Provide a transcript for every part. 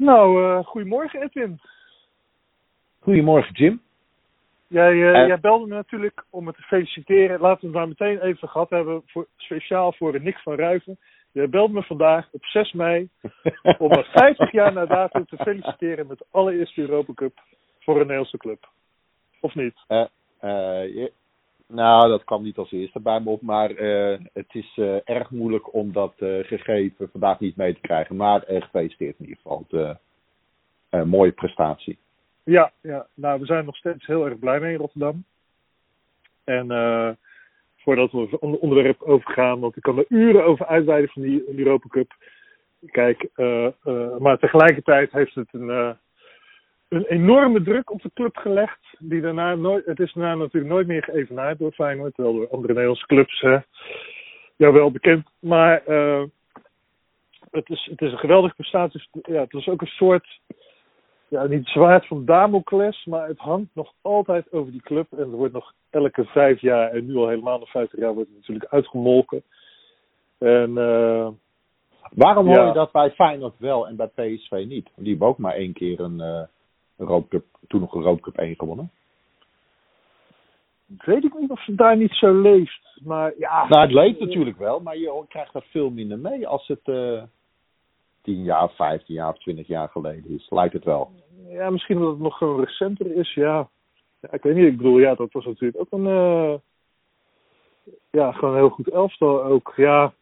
Nou, uh, goedemorgen Edwin. Goedemorgen Jim. Jij, uh, jij belde me natuurlijk om me te feliciteren. Laten we het maar meteen even gehad hebben, voor, speciaal voor Nick van Ruiven. Jij belde me vandaag op 6 mei om me 50 jaar na datum te feliciteren met de allereerste Europa Cup voor een Nederlandse club. Of niet? Je, nou, dat kwam niet als eerste bij me op, maar het is erg moeilijk om dat gegeven vandaag niet mee te krijgen. Maar gefeliciteerd in ieder geval. De, mooie prestatie. Ja, ja, nou, we zijn nog steeds heel erg blij mee in Rotterdam. En uh, voordat we het onderwerp overgaan, want ik kan er uren over uitweiden van die Europa Cup. Kijk, uh, uh, maar tegelijkertijd heeft het een, een enorme druk op de club gelegd. Die daarna nooit, het is daarna natuurlijk nooit meer geëvenaard door Feyenoord, terwijl door andere Nederlandse clubs, hè, jou wel bekend. Maar het, is, het is een geweldige prestatie. Ja, het was ook een soort ja, niet zwaard van Damocles, maar het hangt nog altijd over die club. En er wordt nog elke vijf jaar, en nu al helemaal nog vijftig jaar, wordt het natuurlijk uitgemolken. En, uh, Waarom hoor je dat bij Feyenoord wel en bij PSV niet? Die hebben ook maar één keer een uh, Toen nog een Europa Cup 1 gewonnen. Weet ik niet of ze daar niet zo leeft. Maar ja. Nou, het leeft natuurlijk wel, maar je krijgt er veel minder mee als het. Uh, 10 jaar, 15 jaar of 20 jaar geleden is. Lijkt het wel. Ja, misschien dat het nog gewoon recenter is, ja. ja ik weet niet, ik bedoel, ja, dat was natuurlijk ook een. Uh, ja, gewoon een heel goed elftal ook. Ja,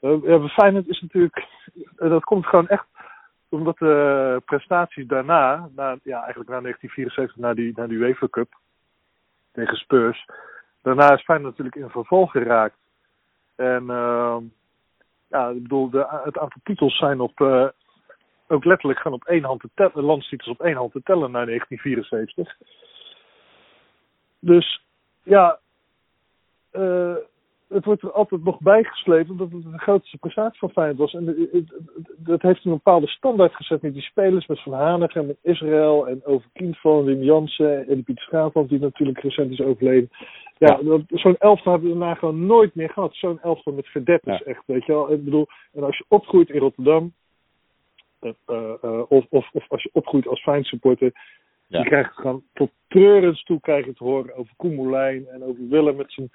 uh, ja Feyenoord is natuurlijk. Dat komt gewoon echt omdat de prestaties daarna, na, ja, eigenlijk na 1974, na die, na die UEFA Cup tegen Spurs. Daarna is Feyenoord natuurlijk in verval geraakt. En ja, ik bedoel, de, het aantal titels zijn op, uh, ook letterlijk gaan op één hand te tellen, landstitels op één hand te tellen na 1974. Dus ja, uh, het wordt er altijd nog bijgesleept omdat het de grootste prestatie van Feyenoord was. En dat heeft een bepaalde standaard gezet met die spelers, met Van Hanegem, met Israël en over Kindval, Wim Jansen en Pieter Schaafland, die natuurlijk recent is overleden. Ja, ja. zo'n elftal hebben we daarna gewoon nooit meer gehad. Zo'n elftal met verdetters, ja. echt, weet je wel. Ik bedoel, en als je opgroeit in Rotterdam, uh, uh, of, of, of als je opgroeit als Feyenoord supporter, ja. je krijgt gewoon tot treurens toe krijg je te horen over Koemelijn en over Willem met zijn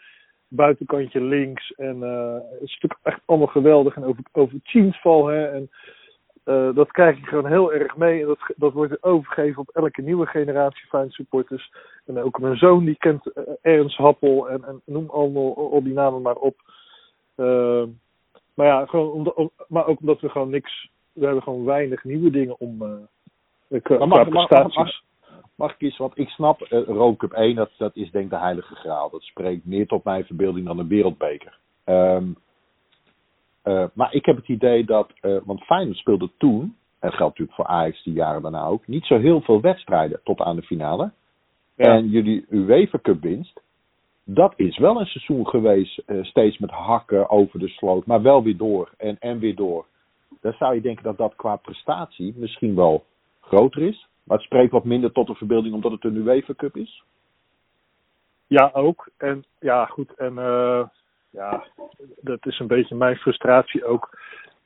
buitenkantje links. En uh, het is natuurlijk echt allemaal geweldig. En over, over Chiensval, hè. En uh, dat krijg je gewoon heel erg mee. En dat, dat wordt overgegeven op elke nieuwe generatie fijn supporters. En ook mijn zoon die kent uh, Ernst Happel en, en noem allemaal al die namen maar op. Maar ja, gewoon om, maar ook omdat we gewoon niks, we hebben gewoon weinig nieuwe dingen om qua, mag, prestaties. Mag, mag, mag ik eens, want ik snap uh, Road Cup 1, dat, dat is denk ik de heilige graal. Dat spreekt meer tot mijn verbeelding dan een wereldbeker. Um, uh, maar ik heb het idee dat, uh, want Feyenoord speelde toen, en dat geldt natuurlijk voor Ajax die jaren daarna ook, niet zo heel veel wedstrijden tot aan de finale. Ja. En jullie UEFA Cup winst, dat is wel een seizoen geweest, uh, steeds met hakken over de sloot, maar wel weer door en, en weer door. Dan zou je denken dat dat qua prestatie misschien wel groter is. Maar het spreekt wat minder tot de verbeelding omdat het een UEFA Cup is. Ja, ook. En ja, goed. En uh, ja, dat is een beetje mijn frustratie ook.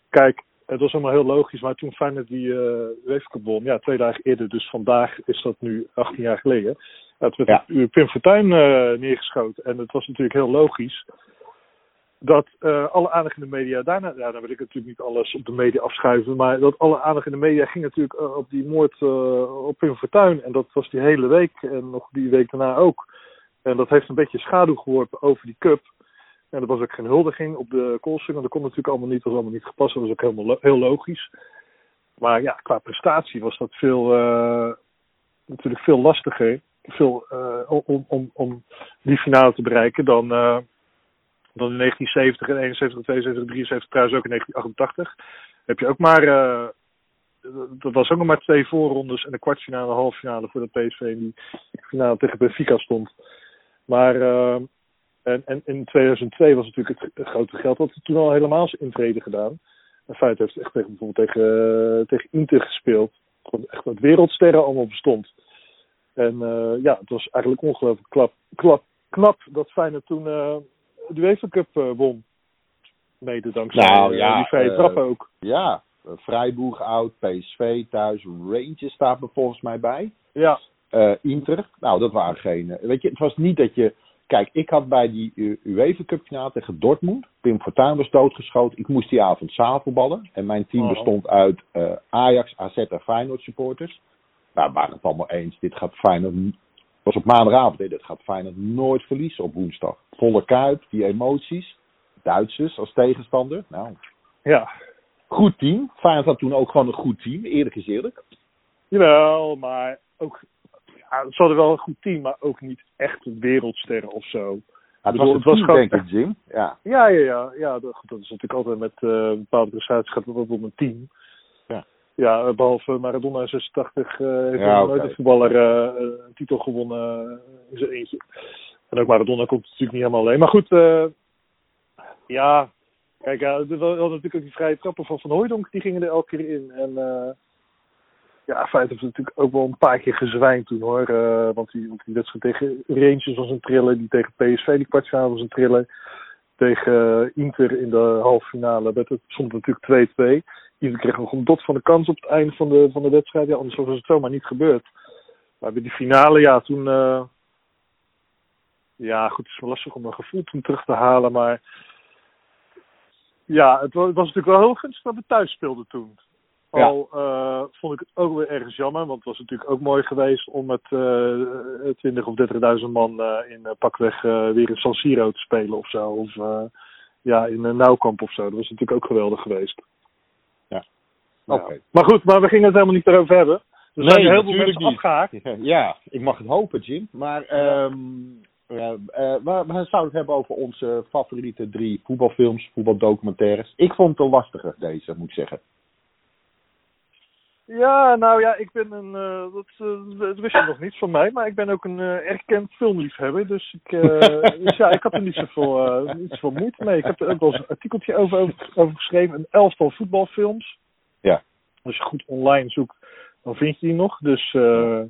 Kijk, het was allemaal heel logisch, maar toen Feyenoord die uh, UEFA Cup won, ja, twee dagen eerder, dus vandaag is dat nu 18 jaar geleden. Het werd ja. Pim Fortuyn uh, neergeschoten. En het was natuurlijk heel logisch dat uh, alle aandacht in de media daarna, ja, dan wil ik natuurlijk niet alles op de media afschuiven, maar dat alle aandacht in de media ging natuurlijk uh, op die moord uh, op Pim Fortuyn. En dat was die hele week en nog die week daarna ook. En dat heeft een beetje schaduw geworpen over die cup. En er was ook geen huldiging op de Koolsing, dat kon natuurlijk allemaal niet, was allemaal niet gepast, dat was ook helemaal heel logisch. Maar ja, qua prestatie was dat veel, natuurlijk veel lastiger, veel, om, om, om die finale te bereiken dan dan in 1970 en 71, 72, 73, trouwens ook in 1988. Heb je ook maar, uh, dat was ook nog maar twee voorrondes en een kwartfinale en een halffinale voordat PSV in die finale tegen Benfica stond. Maar, uh, en, en in 2002 was natuurlijk het, grote geld, wat toen al helemaal zijn intrede gedaan. En Feit heeft echt tegen, bijvoorbeeld tegen, uh, tegen Inter gespeeld. Echt met wereldsterren allemaal bestond. En ja, het was eigenlijk ongelooflijk klap, klap, knap dat Feyenoord toen de UEFA Cup uh, won. Mede dankzij nou, ja, die vrije uh, trappen ook. Ja, Freiburg out, PSV thuis, Rangers staat er volgens mij bij. Ja, Eh, Inter. Nou, dat waren geen. eh, weet je, het was niet dat je. Kijk, ik had bij die UEFA Cup finale tegen Dortmund. Pim Fortuyn was doodgeschoten. Ik moest die avond zaalvoetballen. En mijn team Oh. bestond uit eh, Ajax, AZ en Feyenoord supporters. Nou, we waren het allemaal eens. Dit gaat Feyenoord. Was op maandagavond. Dit gaat Feyenoord nooit verliezen op woensdag. Volle kuip, die emoties. Duitsers als tegenstander. Nou, ja. goed team. Feyenoord had toen ook gewoon een goed team. Eerlijk is eerlijk. Jawel, maar ook... Ja, ze hadden wel een goed team, maar ook niet echt wereldsterren of zo. Ja, het was, het was gewoon- denk ik, Jim. Ja. Ja, ja, ja. ja dat, dat is natuurlijk altijd met eh, bepaalde prestaties gaat het om een team. Ja. Eh, behalve Maradona in 86 eh heeft Ja, nog nooit een voetballer eh, een titel gewonnen eh, in zijn eentje. En ook Maradona komt natuurlijk niet helemaal alleen. Maar goed, ja, kijk, ja, we hadden natuurlijk ook die vrije trappen van Van Hooijdonk, die gingen er elke keer in. En ja, in feite heeft natuurlijk ook wel een paar keer gezwijnd toen hoor. Want, die, want die wedstrijd tegen Rangers was een thriller, die tegen PSV, die kwartfinale was een thriller. Tegen Inter in de halve finale werd het, stond het natuurlijk 2-2. Inter kreeg nog een dot van de kans op het einde van de, van de wedstrijd. Ja, anders was het zomaar niet gebeurd. Maar bij die finale, ja, toen... eh, ja, goed, het is wel lastig om een gevoel toen terug te halen, maar... Ja, het wa- het was natuurlijk wel heel gunstig dat we thuis speelden toen. Ja. Al eh, vond ik het ook weer ergens jammer, want het was natuurlijk ook mooi geweest om met eh 20 of 30.000 man in pakweg weer in San Siro te spelen of zo. Of ja, in een Nauwkamp of zo. Dat was natuurlijk ook geweldig geweest. Ja. Oké. Maar goed, maar we gingen het helemaal niet erover hebben. Er zijn Nee, heel veel mensen niet. afgehaakt. Ja, ik mag het hopen, Jim. Maar eh, we, we zouden het hebben over onze favoriete drie voetbalfilms, voetbaldocumentaires. Ik vond het een lastige, deze, moet ik zeggen. Ja, nou ja, ik ben een, eh, dat, dat wist je nog niet van mij, maar ik ben ook een eh, erkend filmliefhebber. Dus, ik, dus ja, ik had er niet zoveel, niet zoveel moeite mee. Ik heb er ook wel eens een artikeltje over, over, over geschreven, een elftal voetbalfilms. Ja. Als je goed online zoekt, dan vind je die nog. Dus eh,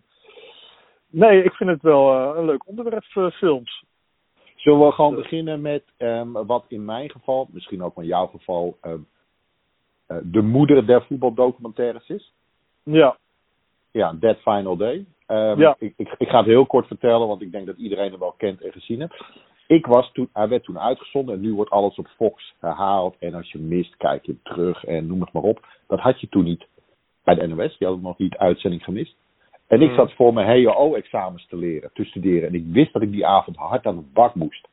nee, ik vind het wel eh, een leuk onderwerp, eh, films. Zullen we gewoon beginnen met ehm, wat in mijn geval, misschien ook in jouw geval, ehm, eh, de moeder der voetbaldocumentaires is? Ja, Ja, Dead Final Day. Ehm, Ja. ik, ik, ik ga het heel kort vertellen, want ik denk dat iedereen hem wel kent en gezien heeft. Ik was toen, hij werd toen uitgezonden en nu wordt alles op Fox herhaald. En als je mist, kijk je terug en noem het maar op. Dat had je toen niet bij de NOS. Die hadden nog niet uitzending gemist. En ik Hmm. zat voor mijn HO-examens te leren, te studeren. En ik wist dat ik die avond hard aan het bak moest.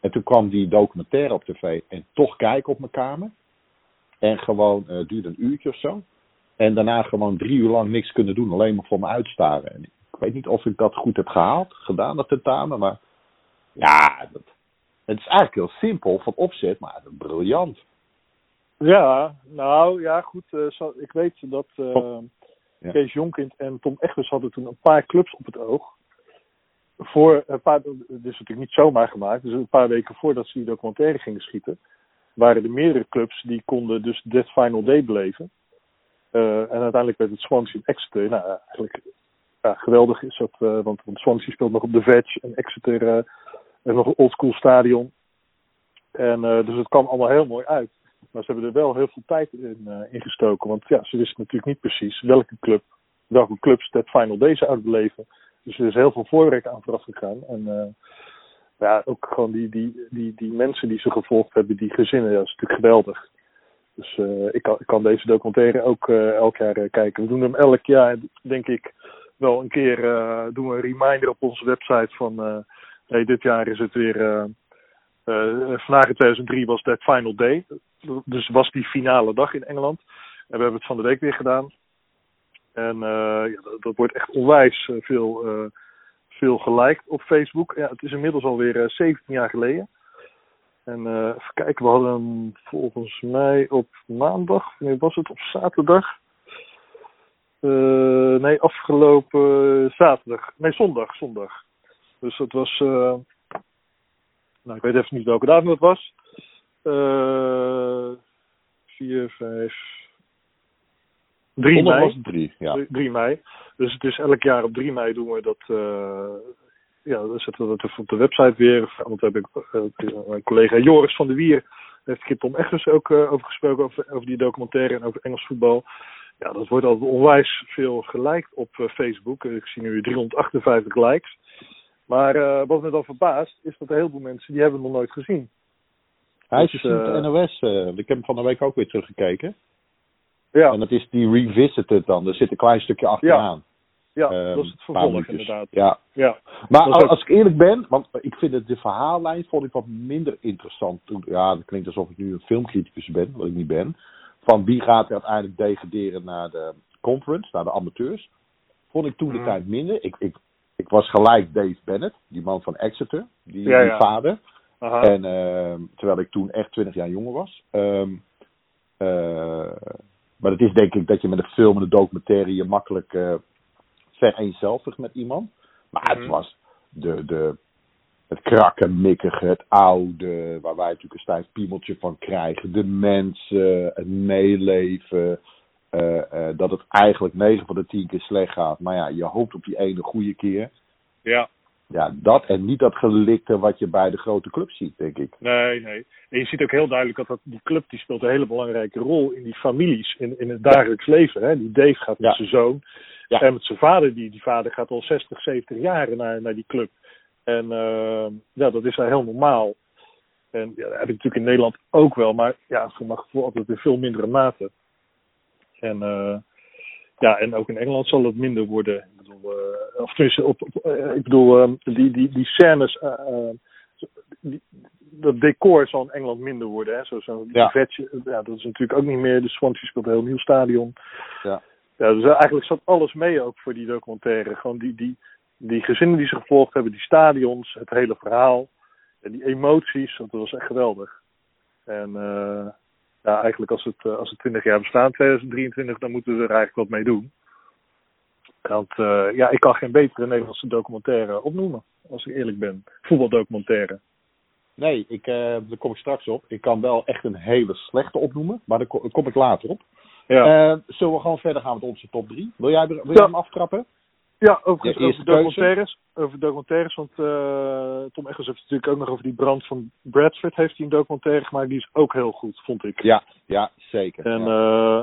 En toen kwam die documentaire op tv en toch kijken op mijn kamer. En gewoon, eh, het duurde een uurtje of zo. En daarna gewoon drie uur lang niks kunnen doen, alleen maar voor me uitstaren. En ik weet niet of ik dat goed heb gehaald, gedaan, dat tentamen, maar ja, dat, het is eigenlijk heel simpel van opzet, maar briljant. ja nou ja, goed. eh, zo- ik weet dat eh, Oh. Ja. Kees Jonkind en Tom Egbers hadden toen een paar clubs op het oog. Voor een paar, dit is natuurlijk niet zomaar gemaakt, dus een paar weken voordat ze die documentaire gingen schieten, waren er meerdere clubs die konden dus Dead Final Day beleven. Eh, en uiteindelijk werd het Swansea en Exeter. Nou, eigenlijk ja, geweldig is dat, want, want Swansea speelt nog op de Veg en Exeter heeft nog een oldschool stadion. En eh, dus het kwam allemaal heel mooi uit. Maar ze hebben er wel heel veel tijd in, eh, in gestoken. Want ja, ze wisten natuurlijk niet precies welke club, welke clubs Dead Final Day zouden beleven. Dus er is heel veel voorwerk aan vooraf gegaan. En eh, ja, ook gewoon die, die, die, die mensen die ze gevolgd hebben, die gezinnen, dat is natuurlijk geweldig. Dus ik, kan, ik kan deze documentaire ook elk jaar kijken. We doen hem elk jaar, denk ik, wel een keer doen we een reminder op onze website van hey, dit jaar is het weer. eh, vandaag in 2003 was dat final day. Dus was die finale dag in Engeland. En we hebben het van de week weer gedaan. En eh, ja, dat, wordt echt onwijs eh, veel, eh, veel geliked op Facebook. Ja, het is inmiddels alweer eh 17 jaar geleden. En even kijken, we hadden volgens mij op maandag, nee was het op zaterdag? Nee, afgelopen zaterdag. Nee, zondag, zondag. Dus dat was, eh, nou ik weet even niet welke datum het was. Eh 4, 5, 3 Zondag mei. was het drie, ja. 3 mei. Dus het is elk jaar op 3 mei doen we dat. eh, ja, dan zetten we dat even op de website weer. Want heb ik eh, mijn collega Joris van der Wier heeft Kip Tom Eggers ook over gesproken, over, over die documentaire en over Engels voetbal. Ja, dat wordt altijd onwijs veel geliked op Facebook. Ik zie nu 358 likes. Maar wat me dan verbaast, is dat heel veel mensen die hebben hem nog nooit gezien. Hij is dus, de NOS. ik heb hem van de week ook weer teruggekeken. Ja. En dat is die revisited dan. Er zit een klein stukje achteraan. Ja, ja dat is het vervolg inderdaad. Ja. ja. Maar als, als, ik eerlijk ben, want ik vind het de verhaallijn vond ik wat minder interessant. Ja, dat klinkt alsof ik nu een filmcriticus ben, wat ik niet ben. Van wie gaat er uiteindelijk degraderen naar de conference, naar de amateurs. Vond ik toen de mhm. tijd minder. Ik, ik, ik was gelijk Dave Bennett, die man van Exeter, die, die vader. Aha. En uh, terwijl ik toen echt 20 jaar jonger was. Um, uh, maar het is denk ik dat je met een film en een documentaire je makkelijk uh, vereenzelvigt met iemand. Maar het mhm. was de, de, het krakkemikkige, het oude, waar wij natuurlijk een stijf piemeltje van krijgen. De mensen, het meeleven. Uh, uh, dat het eigenlijk 9 van de 10 keer slecht gaat. Maar ja, je hoopt op die ene goede keer. Ja. Ja, dat en niet dat gelikte wat je bij de grote club ziet, denk ik. Nee, nee. En je ziet ook heel duidelijk dat, dat die club die speelt een hele belangrijke rol in die families, in, in het dagelijks leven. Hè? Die Dave gaat met zijn zoon ja. en met zijn vader. Die, die vader gaat al 60, 70 jaar naar, naar die club. En uh, ja, dat is daar heel normaal. En ja, dat heb ik natuurlijk in Nederland ook wel, maar ja, voor mijn gevoel altijd in veel mindere mate. En uh, ja, en ook in Engeland zal het minder worden. Ik bedoel, uh, of tenminste, op, op uh, ik bedoel, um, die, die, die scènes, dat decor zal in Engeland minder worden. Hè? Zo'n zo ja. vetje, ja, dat is natuurlijk ook niet meer. De Swansea speelt een heel nieuw stadion. Ja. Ja, dus eigenlijk zat alles mee ook voor die documentaire. Gewoon die, die, die gezinnen die ze gevolgd hebben, die stadions, het hele verhaal. En die emoties, dat was echt geweldig. En uh, ja, eigenlijk als het, uh, als het 20 jaar bestaat, 2023, dan moeten we er eigenlijk wat mee doen. Want uh, ja, ik kan geen betere Nederlandse documentaire opnoemen, als ik eerlijk ben. Voetbaldocumentaire. Nee, ik, uh, daar kom ik straks op. Ik kan wel echt een hele slechte opnoemen, maar daar kom ik later op. Ja. Uh, zullen we gewoon verder gaan met onze top 3? Wil jij, wil jij hem aftrappen? Ja, overigens over documentaires. Over documentaires, want uh, Tom Eggers heeft natuurlijk ook nog over die brand van Bradford. Heeft hij een documentaire gemaakt, die is ook heel goed, vond ik. Ja, ja zeker. En ja, uh,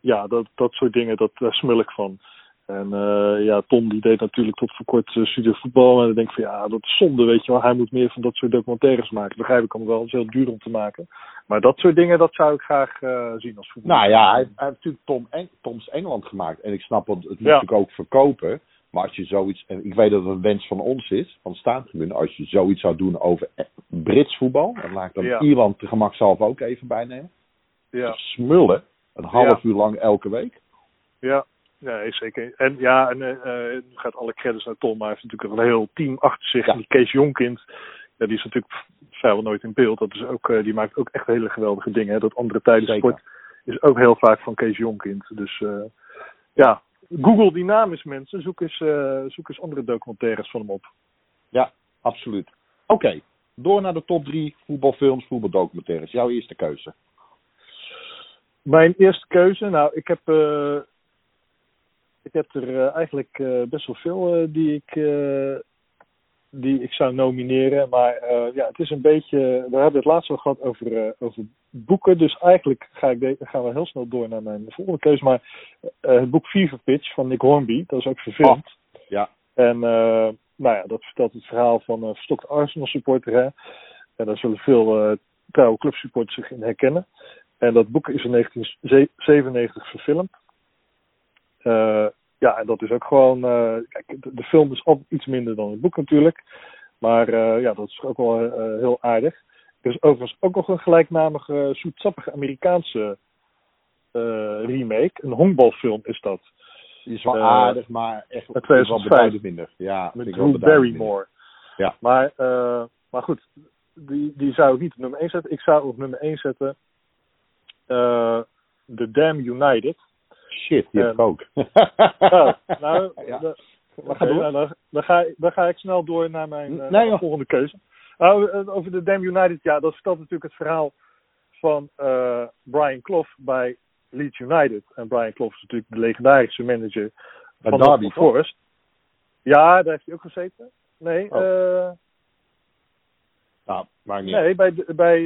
ja dat, dat soort dingen, dat, daar smul ik van. En uh, ja, Tom die deed natuurlijk tot voor kort studie voetbal. En dan denk ik van ja, dat is zonde, weet je wel. Hij moet meer van dat soort documentaires maken. Begrijp ik hem wel, het is heel duur om te maken. Maar dat soort dingen, dat zou ik graag uh, zien als voetbal. Nou ja, hij, hij heeft natuurlijk Tom Eng Toms Engeland gemaakt. En ik snap dat het moet ja. natuurlijk ook verkopen. Maar als je zoiets, en ik weet dat het een wens van ons is, van staantribune, als je zoiets zou doen over Brits voetbal, dan laat ik dan ja. Ierland te zelf ook even bijnemen. Ja. Smullen, een half Ja. uur lang elke week. Ja, ja zeker. En ja, en nu gaat alle credits naar Tom, maar hij heeft natuurlijk een heel team achter zich. Ja. En die Kees Jonkind, ja, die is natuurlijk vrijwel nooit in beeld. Dat is ook, eh, die maakt ook echt hele geweldige dingen. Hè. Dat andere tijden Zeker. sport is ook heel vaak van Kees Jonkind. Dus ja, Google die naam is mensen. Zoek eens, eh, zoek eens andere documentaires van hem op. Ja, absoluut. Oké, door naar de top drie voetbalfilms, voetbaldocumentaires. Jouw eerste keuze. Mijn eerste keuze, nou, ik heb, uh, ik heb er uh, eigenlijk best wel veel die ik, die ik zou nomineren. Maar ja, het is een beetje. We hebben het laatst al gehad over, over boeken. Dus eigenlijk ga ik de, gaan we heel snel door naar mijn volgende keuze. Maar het boek Fever Pitch van Nick Hornby, dat is ook verfilmd. Oh, ja. En nou ja, dat vertelt het verhaal van een verstokte Arsenal supporter. Hè? En daar zullen veel trouwe clubsupporters zich in herkennen. En dat boek is in 1997 verfilmd. Ja, en dat is ook gewoon. Uh, kijk, de, film is altijd iets minder dan het boek natuurlijk. Maar uh, ja, dat is ook wel heel aardig. Er is overigens ook nog een gelijknamige, zoetsappige Amerikaanse remake. Een honkbalfilm is dat. Die is wel aardig, maar echt met 2005. minder. Ja, met Drew Barrymore. Ja. Maar, maar goed, die, die zou ik niet op nummer 1 zetten. Ik zou op nummer 1 zetten The Damn United. Shit, die heb ik ook. oh, nou, ja. de, door. Nou, dan, dan, ga, dan ga ik snel door naar mijn uh, nee, volgende keuze. Nou, over de Damn United, ja, dat vertelt natuurlijk het verhaal van uh, Brian Clough bij Leeds United. En Brian Clough is natuurlijk de legendarische manager van Derby Forest. Ja, daar heeft hij ook gezeten. Nee, oh. uh, nou, maar niet. Nee, bij, bij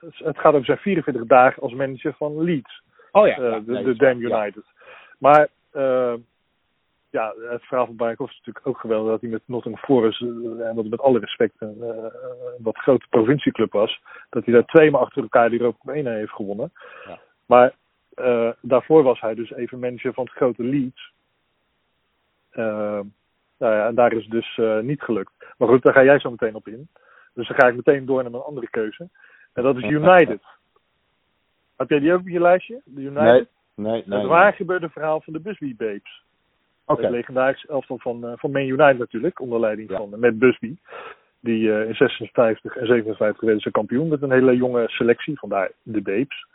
het gaat over zijn 44 dagen als manager van Leeds. Oh ja, eh, ja, de, nee, de Dam United. Maar eh, ja, het verhaal van is natuurlijk ook geweldig dat hij met Nottingham Forest, eh, en dat met alle respect een eh, wat grote provincieclub was, dat hij daar twee maal achter elkaar die Europa Cup 1 heeft gewonnen. Ja. Maar eh, daarvoor was hij dus even manager van het grote Leeds. Eh, nou ja, en daar is het dus eh, niet gelukt. Maar goed, daar ga jij zo meteen op in. Dus dan ga ik meteen door naar mijn andere keuze. En dat is United. Heb jij die ook op je lijstje? De United? Nee, nee, nee. het waar gebeurde verhaal van de Busby Babes. Oké. Het legendarische elftal van, eh, van Man United natuurlijk, onder leiding Ja. van uh, Matt Busby. Die eh, in 56 en 57 werden ze kampioen met een hele jonge selectie, vandaar de Babes.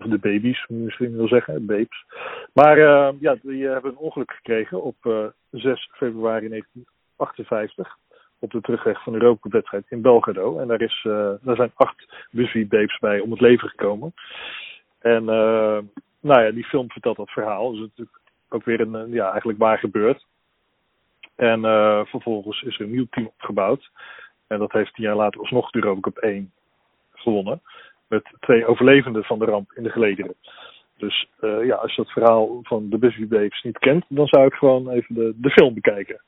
Of de baby's, misschien wil zeggen, babes. Maar eh, ja, die eh, hebben een ongeluk gekregen op eh, 6 februari 1958. Op de terugweg van de Europa Cup wedstrijd in Belgrado. En daar, is, eh, daar zijn acht Babes bij om het leven gekomen. En eh, nou ja, die film vertelt dat verhaal. Dus het is natuurlijk ook weer een, eh, ja, eigenlijk waar gebeurd. En vervolgens is er een nieuw team opgebouwd. En dat heeft tien jaar later alsnog de Europa Cup 1 gewonnen. Met twee overlevenden van de ramp in de gelederen. Dus ja, als je dat verhaal van de Busby Babes niet kent, dan zou ik gewoon even de, de film bekijken.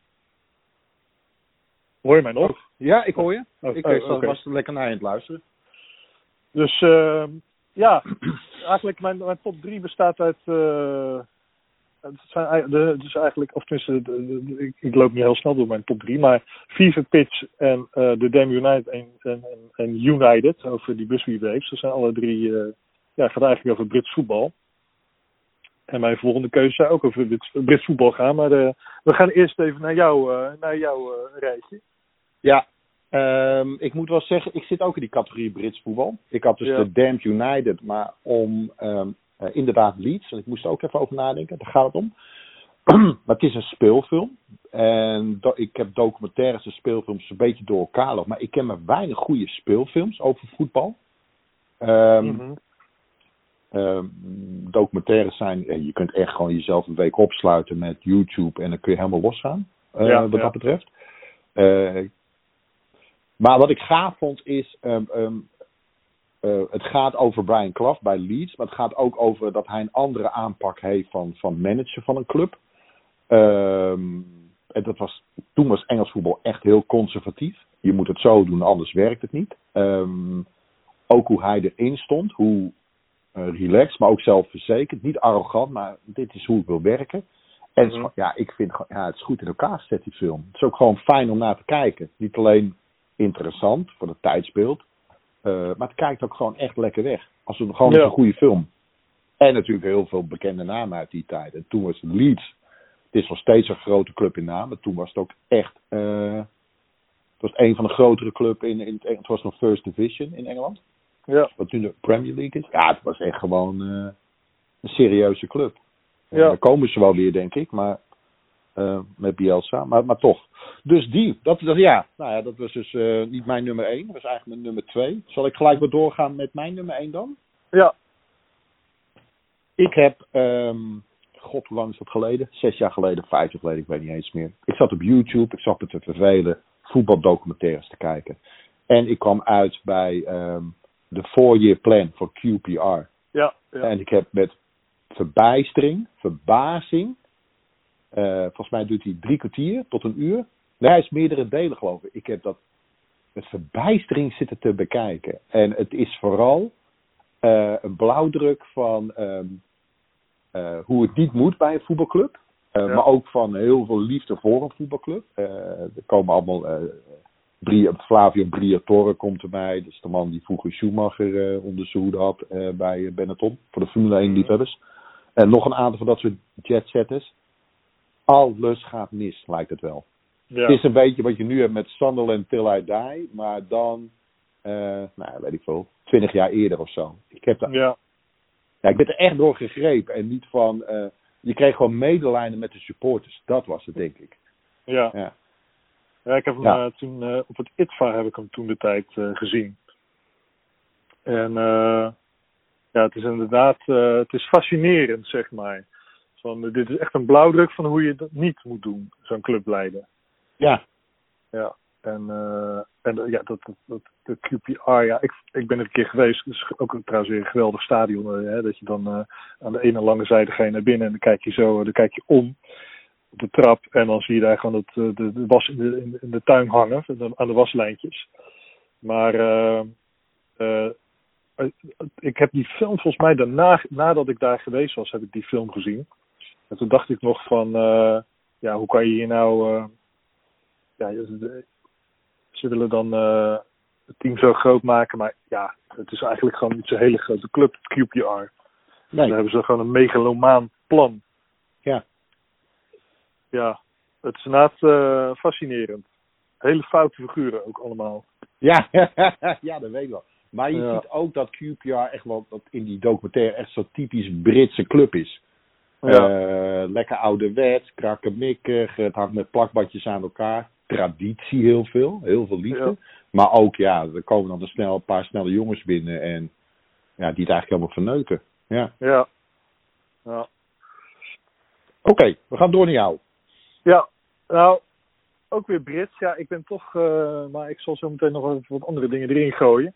Hoor je mij nog? Ja, ik hoor je. Oh, ik oh, eh, oké. was er lekker naar je aan het luisteren. Dus eh, ja, eigenlijk mijn, mijn top 3 bestaat uit. eh, het zijn, de, dus eigenlijk, of tenminste, de, de- de- ik, ik loop niet heel snel door mijn top 3, maar Fever Pitch en eh, de Dam United en, en, en, United over die Busby Waves. Dat zijn alle drie, ja, gaat eigenlijk over Brits voetbal. En mijn volgende keuze zou ook over Brits, Brits voetbal gaan, maar we gaan eerst even naar jou, naar jouw rijtje. Ja, ehm, ik moet wel zeggen, ik zit ook in die categorie Brits voetbal. Ik had dus Ja. de Damned United, maar om ehm, eh, inderdaad Leeds, en ik moest er ook even over nadenken, daar gaat het om. maar het is een speelfilm. En ik heb documentaires en speelfilms een beetje door elkaar lopen. Maar ik ken maar weinig goede speelfilms over voetbal. Ehm, documentaires zijn, je kunt echt gewoon jezelf een week opsluiten met YouTube en dan kun je helemaal losgaan. Ja, wat ja. dat betreft. Eh, maar wat ik gaaf vond is, ehm, ehm, eh, het gaat over Brian Clough bij Leeds, maar het gaat ook over dat hij een andere aanpak heeft van, van manager van een club. Ehm, en dat was, toen was Engels voetbal echt heel conservatief. Je moet het zo doen, anders werkt het niet. Ook hoe hij erin stond, hoe eh, relaxed, maar ook zelfverzekerd. Niet arrogant, maar dit is hoe ik wil werken. En Mhm. ja, ik vind ja, het is goed in elkaar gezet, die film. Het is ook gewoon fijn om naar te kijken. Niet alleen interessant voor het tijdsbeeld, eh, maar het kijkt ook gewoon echt lekker weg. Als een, gewoon Ja. een goede film. En natuurlijk heel veel bekende namen uit die tijd. En toen was Leeds, het is nog steeds een grote club in naam, maar toen was het ook echt, eh, het was een van de grotere clubs in, in het, het was nog First Division in Engeland Ja, wat nu de Premier League is. Ja, het was echt gewoon eh, een serieuze club. En Ja. Daar komen ze wel weer, denk ik, maar eh, met Bielsa, maar, maar toch. Dus die, dat, dat, ja, nou ja, dat was dus eh, niet mijn nummer 1, dat was eigenlijk mijn nummer 2. Zal ik gelijk weer doorgaan met mijn nummer 1 dan? ja, Ik heb, ehm, god hoe lang is dat geleden? Zes jaar geleden, vijf jaar geleden, ik weet niet eens meer. Ik zat op YouTube, ik zat me te vervelen, voetbaldocumentaires te kijken. En ik kwam uit bij ehm, de four-year plan voor QPR. ja, ja. En ik heb met verbijstering, verbazing. Eh, volgens mij duurt hij drie kwartier tot een uur. Nee, hij is meerdere delen, geloof ik. Ik heb dat met verbijstering zitten te bekijken. En het is vooral eh, een blauwdruk van ehm, eh, hoe het niet moet bij een voetbalclub. Ja. Maar ook van heel veel liefde voor een voetbalclub. Er komen allemaal. Flavio Briatore komt erbij. Dat is de man die vroeger Schumacher onder zijn hoede had bij Benetton. Voor de Formule 1 liefhebbers. En nog een aantal van dat soort jetsetters. Alles gaat mis, lijkt het wel. ja. Het is een beetje wat je nu hebt met Sunderland Till I Die. Maar dan, eh, nou weet ik veel, twintig jaar eerder of zo. Ik, heb daar, ja. ja, ik ben er echt door gegrepen. En niet van, eh, je kreeg gewoon medelijden met de supporters. Dat was het, denk ik. Ja. Ja. Ja, ik heb hem Ja. eh, toen op het ITVA heb ik hem toen de tijd gezien. En ja, het is inderdaad, het is fascinerend, zeg maar. Van, eh, dit is echt een blauwdruk van hoe je dat niet moet doen, zo'n club leiden. Ja, Ja. En, uh, en ja, dat, dat, dat, de QPR, ja, ik, ik ben er een keer geweest. Het is ook trouwens weer een geweldig stadion. Hè, dat je dan aan de ene lange zijde ga je naar binnen en dan kijk je zo, dan kijk je om op de trap. En dan zie je daar gewoon het, de, de was in de, in de tuin hangen, aan de waslijntjes. Maar ik heb die film volgens mij daarna, nadat ik daar geweest was, heb ik die film gezien. En toen dacht ik nog van, ja, hoe kan je hier nou ja, ze willen dan uh, het team zo groot maken, maar ja, het is eigenlijk gewoon niet zo'n hele grote club, QPR. Nee. Dan hebben ze gewoon een megalomaan plan. Ja. Ja, het is inderdaad fascinerend. Hele foute figuren ook allemaal. Ja, ja, dat weet ik wel. Maar je ziet ook dat QPR echt wel dat in die documentaire echt zo'n typisch Britse club is. Ja. Uh, lekker ouderwets, krakkemikkig, het hangt met plakbadjes aan elkaar traditie heel veel, heel veel liefde. Maar ook, ja, er komen dan een, snel, een paar snelle jongens binnen en ja, die het eigenlijk helemaal verneuken. Ja. Ja. ja. Oké, we gaan door naar jou. Ja, nou, ook weer Brits. Ja, ik ben toch, uh, maar ik zal zo meteen nog even wat andere dingen erin gooien.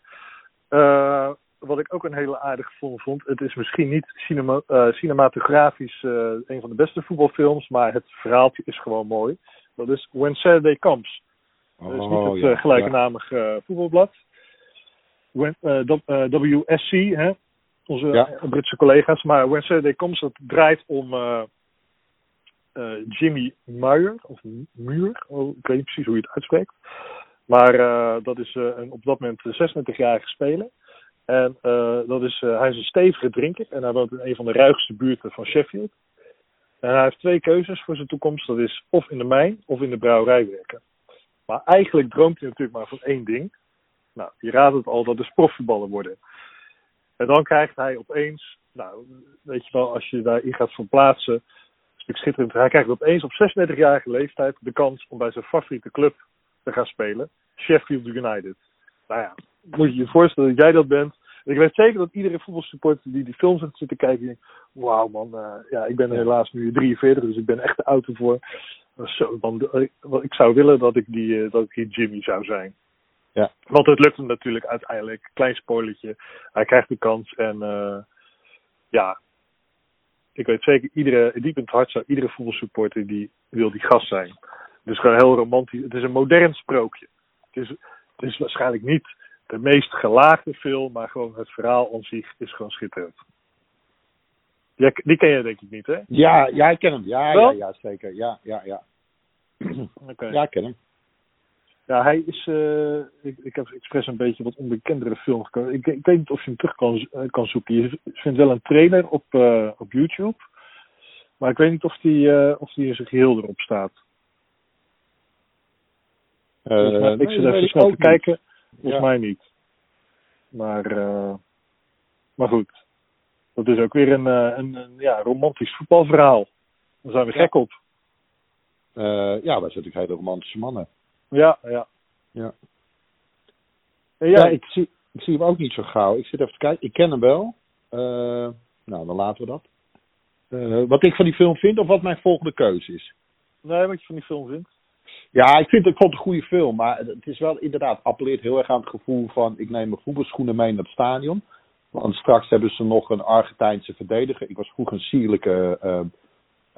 Uh, wat ik ook een hele aardige film vond. Het is misschien niet cinema, uh, cinematografisch een van de beste voetbalfilms, maar het verhaaltje is gewoon mooi. Dat is When Saturday Comes. Oh, dat is niet het ja, uh, gelijknamige uh, voetbalblad. When, WSC, hè? onze ja. Britse collega's. Maar When Saturday Comes, dat draait om Jimmy Muir. Of Muir, oh, ik weet niet precies hoe je het uitspreekt. Maar dat is een op dat moment 36-jarige speler. En dat is, hij is een stevige drinker. En hij woont in een van de ruigste buurten van Sheffield. En hij heeft twee keuzes voor zijn toekomst. Dat is of in de mijn of in de brouwerij werken. Maar eigenlijk droomt hij natuurlijk maar van één ding. Nou, je raadt het al, dat is profvoetballer worden. En dan krijgt hij opeens, nou, weet je wel, als je daarin gaat verplaatsen, een stuk schitterend. Hij krijgt opeens op 36-jarige leeftijd de kans om bij zijn favoriete club te gaan spelen, Sheffield United. Nou ja, moet je je voorstellen dat jij dat bent. Ik weet zeker dat iedere voetbalsupporter die die films heeft zitten kijken, denkt, wauw man, uh, ja, ik ben helaas nu 43, dus ik ben echt de auto voor. Zo, man, ik zou willen dat ik die, uh, dat ik die Jimmy zou zijn. Ja. Want het lukt hem natuurlijk uiteindelijk. Klein spoilertje. Hij krijgt de kans en uh, ja, ik weet zeker, iedere, diep in het hart zou iedere voetbalsupporter die wil die gast zijn. Dus gewoon heel romantisch. Het is een modern sprookje. Het is, het is waarschijnlijk niet de meest gelaagde film, maar gewoon het verhaal aan zich is gewoon schitterend. Die, die ken je denk ik niet, hè? Ja, ja ik ken hem. Ja, ja, ja, zeker. Ja, ja, ja. Okay. Ja, ik ken hem. Ja, hij is. Uh, ik, ik heb expres een beetje wat onbekendere film gekozen. Ik, ik weet niet of je hem terug kan, uh, kan zoeken. Je vindt wel een trailer op, uh, op YouTube. Maar ik weet niet of die, of die in zijn geheel erop staat. Dus, ik zit even snel te kijken. Volgens mij niet. Maar, uh, maar goed. Dat is ook weer een, uh, een, een, ja, romantisch voetbalverhaal. Daar zijn we gek op. Uh, ja, wij zijn natuurlijk hele romantische mannen. Ja, ja. Ja, ja, ja ik, zie, ik zie hem ook niet zo gauw. Ik zit even te kijken. Ik ken hem wel. nou, dan laten we dat. wat ik van die film vind of wat mijn volgende keuze is? Nee, wat je van die film vindt. Ja, ik vind het, het een goede film. Maar het is wel inderdaad, appelleert heel erg aan het gevoel van ik neem mijn voetbalschoenen mee naar het stadion. Want straks hebben ze nog een Argentijnse verdediger. Ik was vroeger een sierlijke uh,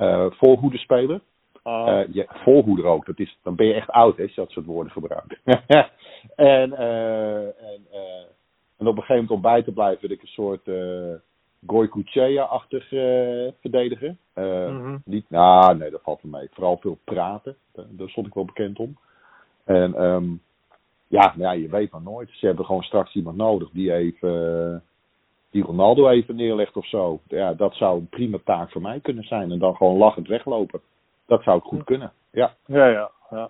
uh. Uh, ja, voorhoeder ook. Dat is, dan ben je echt oud hè, als je dat soort woorden gebruikt. en, en, en op een gegeven moment om bij te blijven werd ik een soort Goycochea-achtig uh, verdediger. Uh, mm niet, nou, nee, dat valt me mee. Vooral veel praten. Daar, stond ik wel bekend om. En um, ja, nou ja, je weet maar nooit. Ze hebben gewoon straks iemand nodig die even. die Ronaldo even neerlegt of zo. Ja, dat zou een prima taak voor mij kunnen zijn. En dan gewoon lachend weglopen. Dat zou ik goed kunnen. Ja, ja, ja. ja.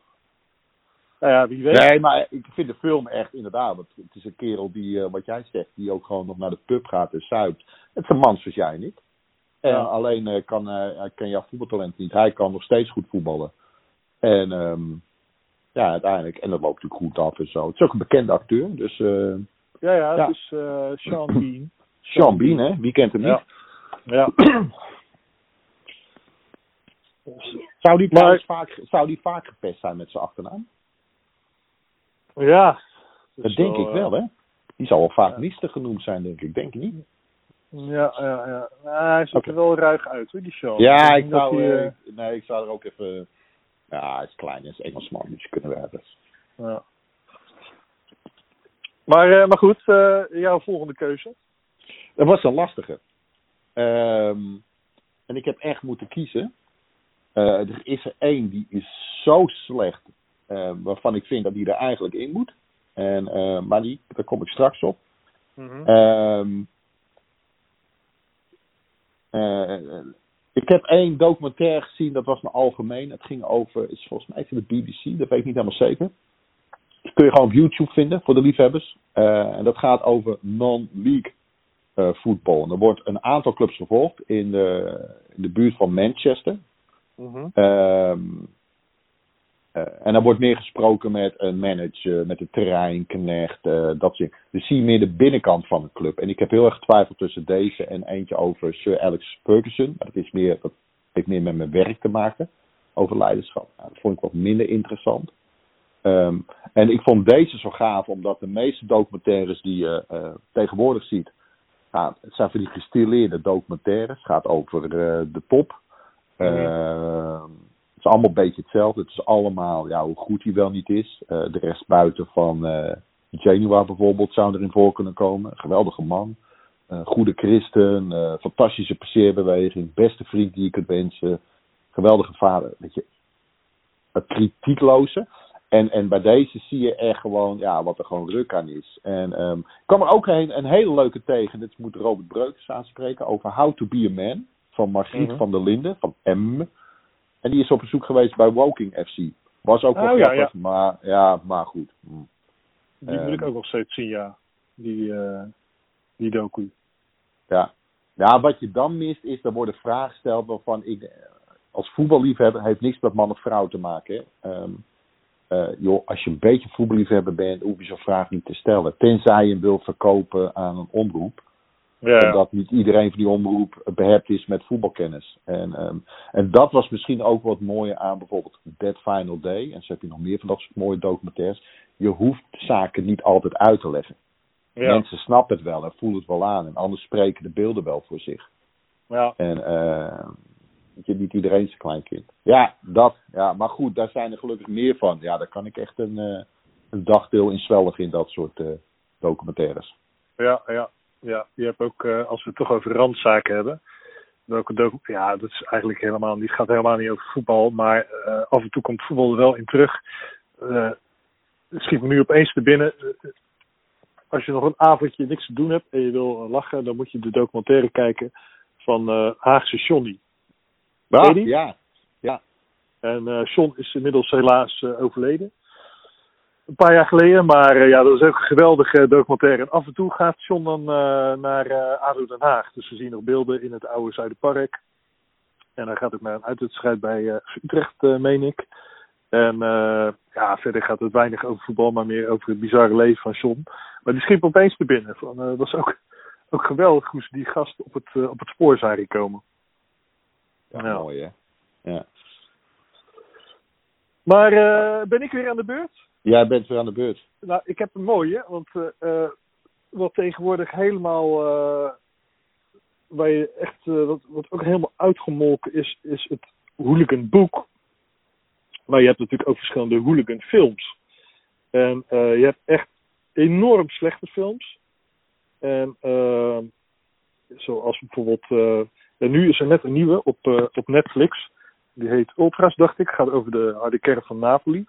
Nou ja, wie weet. Nee, maar ik vind de film echt inderdaad. Want het is een kerel die, uh, wat jij zegt, die ook gewoon nog naar de pub gaat en zuipt. Het is een man zoals jij niet. En ja. alleen uh, kan, uh, hij ken jouw voetbaltalent niet. Hij kan nog steeds goed voetballen. En um, ja, uiteindelijk, en dat loopt natuurlijk goed af en zo. Het is ook een bekende acteur, dus. Uh, ja, ja, het is Sean Bean. Sean Bean, hè? Wie kent hem niet? Ja. ja. zou die, maar, vaak, zou die vaak gepest zijn met zijn achternaam? Ja. Dat denk ik wel, hè? Die zal wel vaak mister genoemd zijn, denk ik. Denk je niet? Ja, ja, ja. Nou, hij ziet er wel ruig uit, hoor, die show. Ja, ik zou, hij, eh, nee, ik zou er ook even... Ja, hij is klein, hij is Engelsman, dus je kunnen we hebben. ja. Maar, eh, maar goed, eh, jouw volgende keuze. Dat was een lastige. Ehm, en ik heb echt moeten kiezen. Eh, er is er één die is zo slecht, eh, waarvan ik vind dat die er eigenlijk in moet. En, eh, maar die, daar kom ik straks op. Ehm, eh, ik heb één documentaire gezien, dat was een algemeen. Het ging over, is volgens mij van de BBC, dat weet ik niet helemaal zeker. Dat kun je gewoon op YouTube vinden voor de liefhebbers. Eh, en dat gaat over non-league eh, voetbal. En er wordt een aantal clubs gevolgd in de, in de buurt van Manchester. Mhm. Ehm, eh, en dan wordt meer gesproken met een manager, met de terreinknecht, eh dat soort dingen. Dus zie je meer de binnenkant van een club. En ik heb heel erg getwijfeld tussen deze en eentje over Sir Alex Ferguson. Maar dat, is meer, dat heeft meer met mijn werk te maken, over leiderschap. Nou, dat vond ik wat minder interessant. Ehm, en ik vond deze zo gaaf, omdat de meeste documentaires die je eh, tegenwoordig ziet, het zijn van die gestileerde documentaires. Het gaat over eh, de top. Ehm, het is allemaal een beetje hetzelfde. Het is allemaal ja, hoe goed hij wel niet is. Eh, de rest buiten van eh Genua bijvoorbeeld zou erin voor kunnen komen. Geweldige man. Eh, goede christen. fantastische passeerbeweging. Beste vriend die je kunt wensen. Geweldige vader. Weet je, het kritiekloze. En, en bij deze zie je echt gewoon ja, wat er gewoon druk aan is. En ehm, ik kwam er ook een, een hele leuke tegen. Dit moet Robert Breukers aanspreken. Over How to be a Man. Van Margriet Mhm. van der Linden. Van M. En die is op bezoek geweest bij Woking FC. Was ook wel Oh, ja, grappig, maar ja, maar goed. Hm. Die moet ik Ehm. ook nog steeds zien, ja. Die, eh die docu. Ja. ja, wat je dan mist is, er worden vragen gesteld waarvan ik eh, als voetballiefhebber heeft niks met man of vrouw te maken. Ehm, eh, joh, als je een beetje voetballiefhebber bent, hoef je zo'n vraag niet te stellen. Tenzij je hem wil verkopen aan een omroep. Ja, Omdat niet iedereen van die omroep behept is met voetbalkennis. En, ehm, en dat was misschien ook wat mooier aan bijvoorbeeld Dead Final Day. En zo heb je nog meer van dat soort mooie documentaires. Je hoeft zaken niet altijd uit te leggen. ja. Mensen snappen het wel en voelen het wel aan. En anders spreken de beelden wel voor zich. ja. En eh, weet je, niet iedereen is een klein kind. Ja, dat. Ja, maar goed, daar zijn er gelukkig meer van. Ja, daar kan ik echt een, eh, een dagdeel in zwelgen in dat soort eh, documentaires. Ja, ja, ja. Je hebt ook, eh, als we het toch over randzaken hebben. Welke ja, dat is eigenlijk helemaal niet, gaat helemaal niet over voetbal. Maar eh, af en toe komt voetbal er wel in terug. Eh, het schiet me nu opeens te binnen. Als je nog een avondje niks te doen hebt en je wil lachen, dan moet je de documentaire kijken van Haagse Johnny. Die? ja, ja. En John is inmiddels helaas overleden. Een paar jaar geleden, maar eh, ja, dat is ook een geweldige documentaire. En af en toe gaat John dan eh, naar eh ADO Den Haag. Dus we zien nog beelden in het oude Zuiderpark. En hij gaat ook naar een uitwedstrijd bij Utrecht, meen ik. En ja, verder gaat het weinig over voetbal, maar meer over het bizarre leven van John. Maar die schiep opeens te binnen. Van, dat was ook, ook geweldig hoe ze die gasten op het, op het spoor zijn gekomen. ja, mooi hè. Ja. Maar ben ik weer aan de beurt? Jij bent weer aan de beurt. Nou, ik heb een mooie, want eh, wat tegenwoordig helemaal, eh, waar je echt, wat, wat ook helemaal uitgemolken is, is het hooligan boek. Maar je hebt natuurlijk ook verschillende hooligan films. En je hebt echt enorm slechte films. En zoals bijvoorbeeld, en nu is er net een nieuwe op, op Netflix. Die heet Ultras, dacht ik. Gaat over de harde kern van Napoli.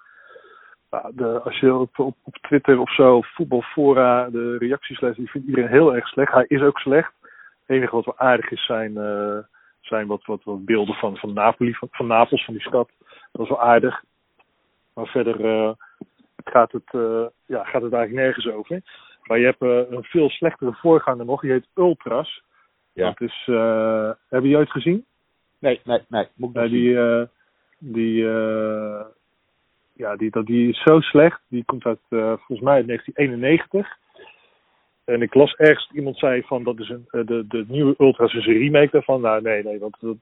Ja, de, als je op, op, op Twitter of zo, voetbalfora, de reacties leest, die vindt iedereen heel erg slecht. Hij is ook slecht. Het enige wat wel aardig is, zijn, eh, zijn wat, wat, wat beelden van, van Napoli, van, van Napels, van die stad. Dat is wel aardig. Maar verder eh, gaat, het, eh, ja, gaat het eigenlijk nergens over. Maar je hebt een veel slechtere voorganger nog, die heet Ultras. Ja. Dat is, hebben jullie ooit gezien? Nee, nee, nee. Moet ik die, die, ja, die, dat, die is zo slecht. Die komt uit, eh, volgens mij uit 1991. En ik las ergens iemand zei van dat is een, eh, de, de nieuwe Ultras is een remake daarvan. Nou nee, nee, want dat,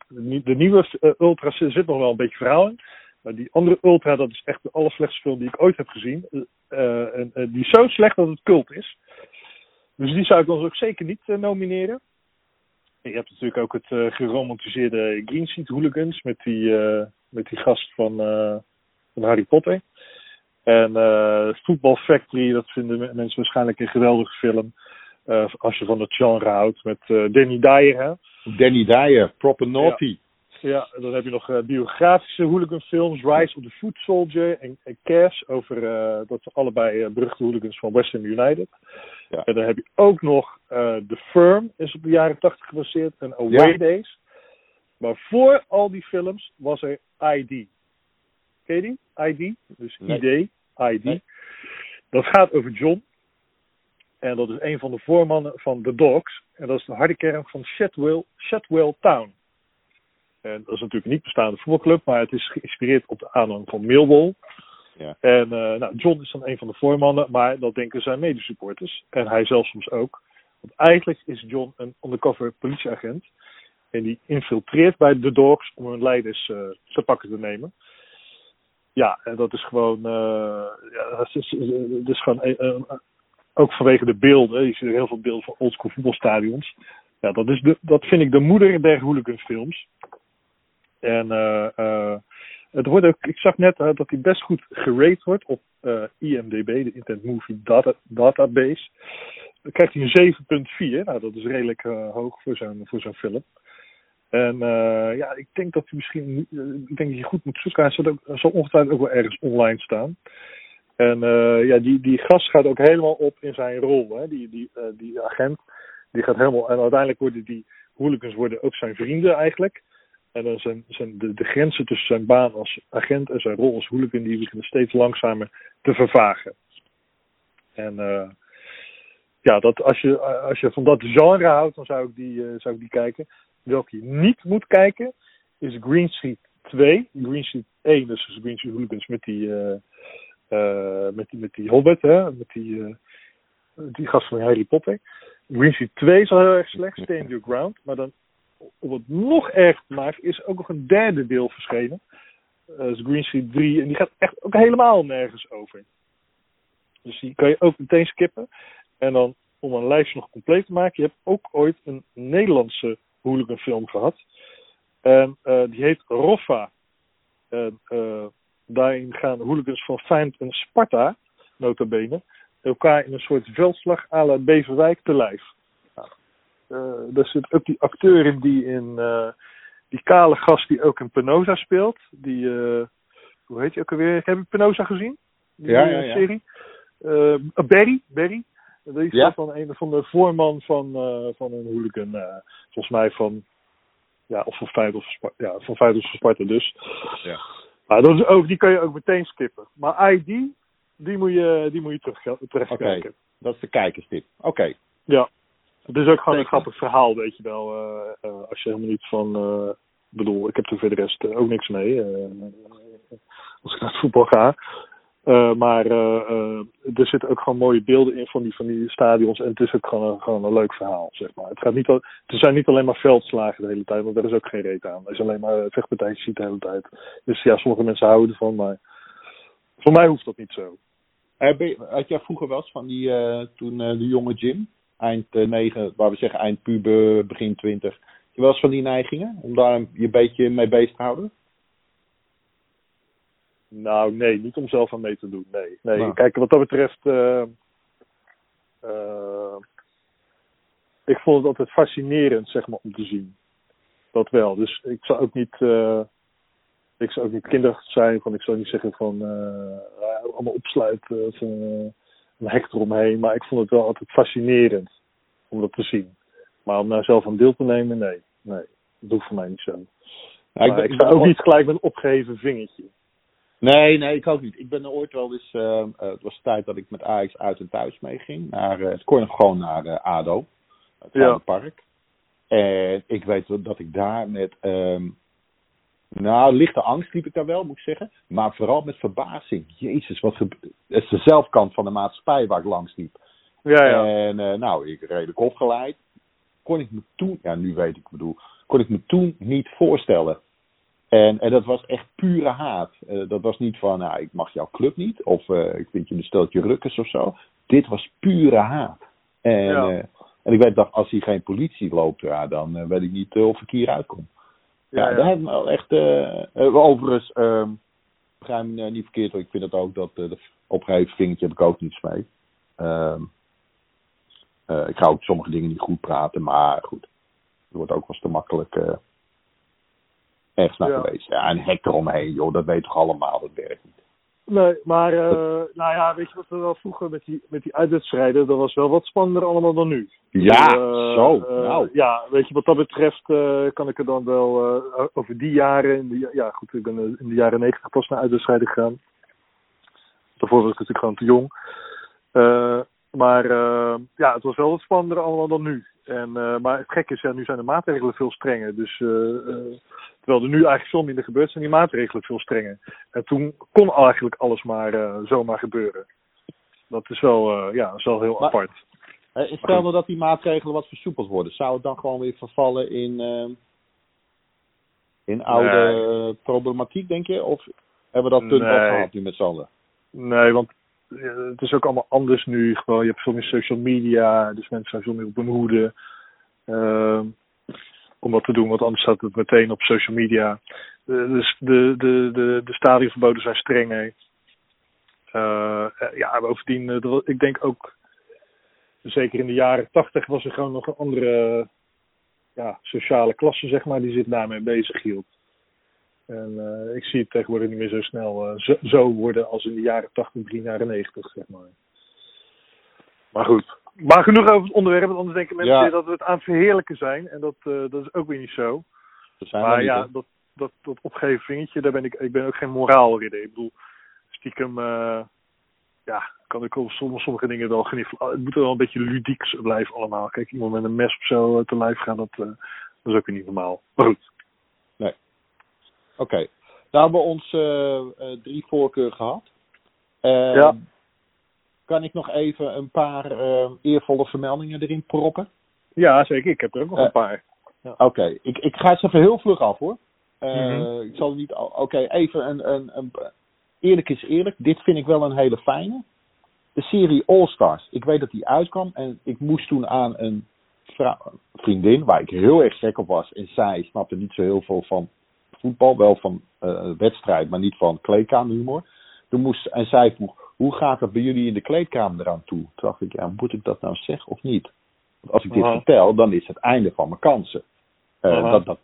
de nieuwe eh, Ultras er zit nog wel een beetje verhaal in. Maar die andere Ultra, dat is echt de allerslechtste film die ik ooit heb gezien. En, die is zo slecht dat het cult is. Dus die zou ik ons ook zeker niet nomineren. En je hebt natuurlijk ook het geromantiseerde Green Seat Hooligans met die, met die gast van, van Harry Potter. En Football Factory, dat vinden mensen waarschijnlijk een geweldige film. als je van het genre houdt, met Danny Dyer. Hè? Danny Dyer, Proper Naughty. Ja. Ja, dan heb je nog biografische hooliganfilms, Rise of the Foot Soldier en, en Cash, over, dat zijn allebei beruchte hooligans van Western United. Ja. En dan heb je ook nog The Firm, is op de jaren 80 gebaseerd, en Away ja. Days. Maar voor al die films was er ID. Ken? ID, dus nee. ID, ID. Nee. Dat gaat over John. En dat is een van de voormannen van The Dogs. En dat is de harde kern van Shadwell, Shadwell Town. En dat is natuurlijk een niet bestaande voetbalclub, maar het is geïnspireerd op de aanhang van Millwall. Ja. En uh, nou, John is dan een van de voormannen, maar dat denken zijn medesupporters. En hij zelf soms ook. Want eigenlijk is John een undercover politieagent. En die infiltreert bij de Dogs om hun leiders uh, te pakken te nemen. Ja, dat is gewoon. Uh, ja, dat is, is gewoon ook vanwege de beelden. Je ziet er heel veel beelden van oldschool voetbalstadions. Ja, dat, is de, dat vind ik de moeder der hooliganfilms. En het wordt ook, ik zag net dat hij best goed gerate wordt op IMDb, de Internet Movie Data, Database. Dan krijgt hij een 7.4. Nou, dat is redelijk hoog voor zo'n voor zo'n film. En ja, ik denk dat hij misschien, ik denk dat je goed moet zoeken. Hij zal, ook, zal ongetwijfeld ook wel ergens online staan. En ja, die, die gast gaat ook helemaal op in zijn rol. Hè? Die, die, die agent, die gaat helemaal, en uiteindelijk worden die hooligans worden ook zijn vrienden eigenlijk. En dan zijn, zijn de, de, grenzen tussen zijn baan als agent en zijn rol als hooligan, die beginnen steeds langzamer te vervagen. En ja, dat als, je, als je van dat genre houdt, dan zou ik die, zou ik die kijken. Welke je niet moet kijken, is Green Street 2. Green Street 1, dus Green Street Hooligans met die, uh, met die, met die Hobbit, hè, met die, die gast van Harry Potter. Green Street 2 is al heel erg slecht, Stand Your Ground. Maar dan om het nog erger te maken, is ook nog een derde deel verschenen. Is Green Street 3. En die gaat echt ook helemaal nergens over. Dus die kan je ook meteen skippen. En dan, om een lijstje nog compleet te maken, je hebt ook ooit een Nederlandse hooliganfilm gehad. En uh, die heet Roffa. En uh, daarin gaan hooligans van Feyenoord en Sparta, nota bene, elkaar in een soort veldslag à la Beverwijk te lijf. Uh, daar zit ook die acteur in die in uh, die kale gast die ook in Penosa speelt. Die, uh, hoe heet je ook alweer? Heb je Penosa gezien? Die ja, ja, ja. serie. Barry, Barry. Die is ja. van een van de voorman van, van een hooligan. volgens mij van, ja, of van Feyenoord of Sparta. Ja, van Feyenoord of Sparta dus. Ja. Maar dat is ook, die kan je ook meteen skippen. Maar ID, die moet je, die moet je terug, terugkijken. Okay. Dat is de kijkerstip. Oké. Okay. Ja. Het is ook gewoon een grappig verhaal, weet je wel. Uh, uh, als je helemaal niet van. Uh, bedoel, ik heb er voor de rest ook niks mee. als ik naar het voetbal ga. Maar er zitten ook gewoon mooie beelden in van die, van die stadions. En het is ook gewoon een, gewoon een leuk verhaal, zeg maar. Het, gaat niet al, het zijn niet alleen maar veldslagen de hele tijd, want daar is ook geen reet aan. Er is alleen maar vechtpartijtjes de hele tijd. Dus ja, sommige mensen houden ervan, maar voor mij hoeft dat niet zo. Had jij vroeger wel eens van die, toen de jonge Jim? eind 9, waar we zeggen eind puber, begin 20. Heb je wel eens van die neigingen om daar je beetje mee bezig te houden? Nou, nee, niet om zelf aan mee te doen. Nee, nee. Nou. Kijk, wat dat betreft. Uh, uh, ik vond het altijd fascinerend, zeg maar, om te zien. Dat wel. Dus ik zou ook niet. Uh, ik zou ook niet kinderachtig zijn. Van, ik zou niet zeggen van. allemaal opsluiten. Van, een hek eromheen. Maar ik vond het wel altijd fascinerend om dat te zien. Maar om daar zelf aan deel te nemen, nee. Nee, dat hoeft voor mij niet zo. Ja, ik, ben, ik sta ook niet gelijk met een opgeheven vingertje. Nee, nee, ik ook niet. Ik ben er ooit wel eens. Uh, het was tijd dat ik met Ajax uit en thuis meeging. Naar, uh, het kon nog gewoon naar uh, ADO. Het ja. park. En ik weet dat ik daar met. Um, nou, lichte angst liep ik daar wel, moet ik zeggen. Maar vooral met verbazing. Jezus, wat Het is de zelfkant van de maatschappij waar ik langs liep. Ja, ja. En nou, ik redelijk opgeleid. Kon ik me toen, ja, nu weet ik, bedoel, kon ik me toen niet voorstellen. En, en dat was echt pure haat. Eh, dat was niet van, nou, ik mag jouw club niet. Of eh, ik vind je een steltje rukkers of zo. Dit was pure haat. En, Ja. eh, en ik weet dat als hier geen politie loopt, ja, dan weet ik niet of ik hier uitkom. Ja, Ja, ja. dat heeft me wel echt. overigens, ehm begrijp me niet verkeerd, want ik vind het ook dat uh, de opgeheven vingertje heb ik ook niets mee. Ehm, eh, ik ga ook sommige dingen niet goed praten, maar goed. Er wordt ook wel eens te makkelijk ergens naar Ja. geweest. Ja, een hek eromheen, joh, dat weet toch allemaal, dat werkt niet. Nee, maar eh, nou ja, weet je wat we wel vroeger met die, met die uitwedstrijden, dat was wel wat spannender allemaal dan nu. Ja, Eh, zo. eh, nou, Ja, weet je, wat dat betreft kan ik er dan wel over die jaren, in de, ja goed, ik ben in de jaren negentig pas naar uitwedstrijden gegaan. Daarvoor was ik natuurlijk gewoon te jong. Maar eh, ja, het was wel wat spannender allemaal dan nu. En, eh, maar het gekke is, ja, nu zijn de maatregelen veel strenger. Dus eh, terwijl er nu eigenlijk veel minder gebeurt, zijn die maatregelen veel strenger. En toen kon eigenlijk alles maar zomaar gebeuren. Dat is wel, ja, is wel heel Maar- apart. stel nou dat die maatregelen wat versoepeld worden, zou het dan gewoon weer vervallen in, in oude problematiek, denk je? Of hebben we dat punt al Nee. gehad nu met z'n allen? Nee, want het is ook allemaal anders nu. Gewoon, je hebt veel meer social media, dus mensen zijn veel meer op hun hoede. ehm, om wat te doen, want anders staat het meteen op social media. Dus de, de, de, de stadionverboden zijn strenger. Eh, ja, bovendien, eh, ik denk ook, zeker in de jaren tachtig was er gewoon nog een andere ja, sociale klasse, zeg maar, die zich daarmee bezig hield. En eh, ik zie het tegenwoordig niet meer zo snel eh, zo, zo worden als in de jaren 80, begin jaren 90, zeg maar. Maar goed. Maar genoeg over het onderwerp, want anders denken mensen Ja. dat we het aan het verheerlijken zijn. En dat, eh, dat is ook weer niet zo. Dat zijn maar niet, ja, dat, dat, dat opgeven vingertje, daar ben ik, ik ben ook geen moraalridder. Ik bedoel, stiekem, ja, kan ik op sommige, sommige dingen wel genieten. Het moet wel een beetje ludiek blijven allemaal. Kijk, iemand met een mes of zo te lijf gaan, dat, dat is ook weer niet normaal. Maar goed. Oké. Nou hebben we ons eh, eh, drie voorkeur gehad. Eh, Ja. Kan ik nog even een paar eh, eervolle vermeldingen erin proppen? Ja, zeker. Ik heb er ook nog Eh, een paar. Oké, ik, ik ga het even heel vlug af hoor. Mhm. Ik zal niet. Oké, even een, een, een. Eerlijk is eerlijk, dit vind ik wel een hele fijne. De serie All Stars. Ik weet dat die uitkwam en ik moest toen aan een vriendin, waar ik heel erg gek op was. En zij snapte niet zo heel veel van voetbal, wel van eh, wedstrijd, maar niet van kleedkamerhumor. Toen moest, en zij vroeg, hoe gaat dat bij jullie in de kleedkamer eraan toe? Toen dacht ik, ja, moet ik dat nou zeggen of niet? Want als ik dit vertel, dan is het einde van mijn kansen. Aha. dat, dat,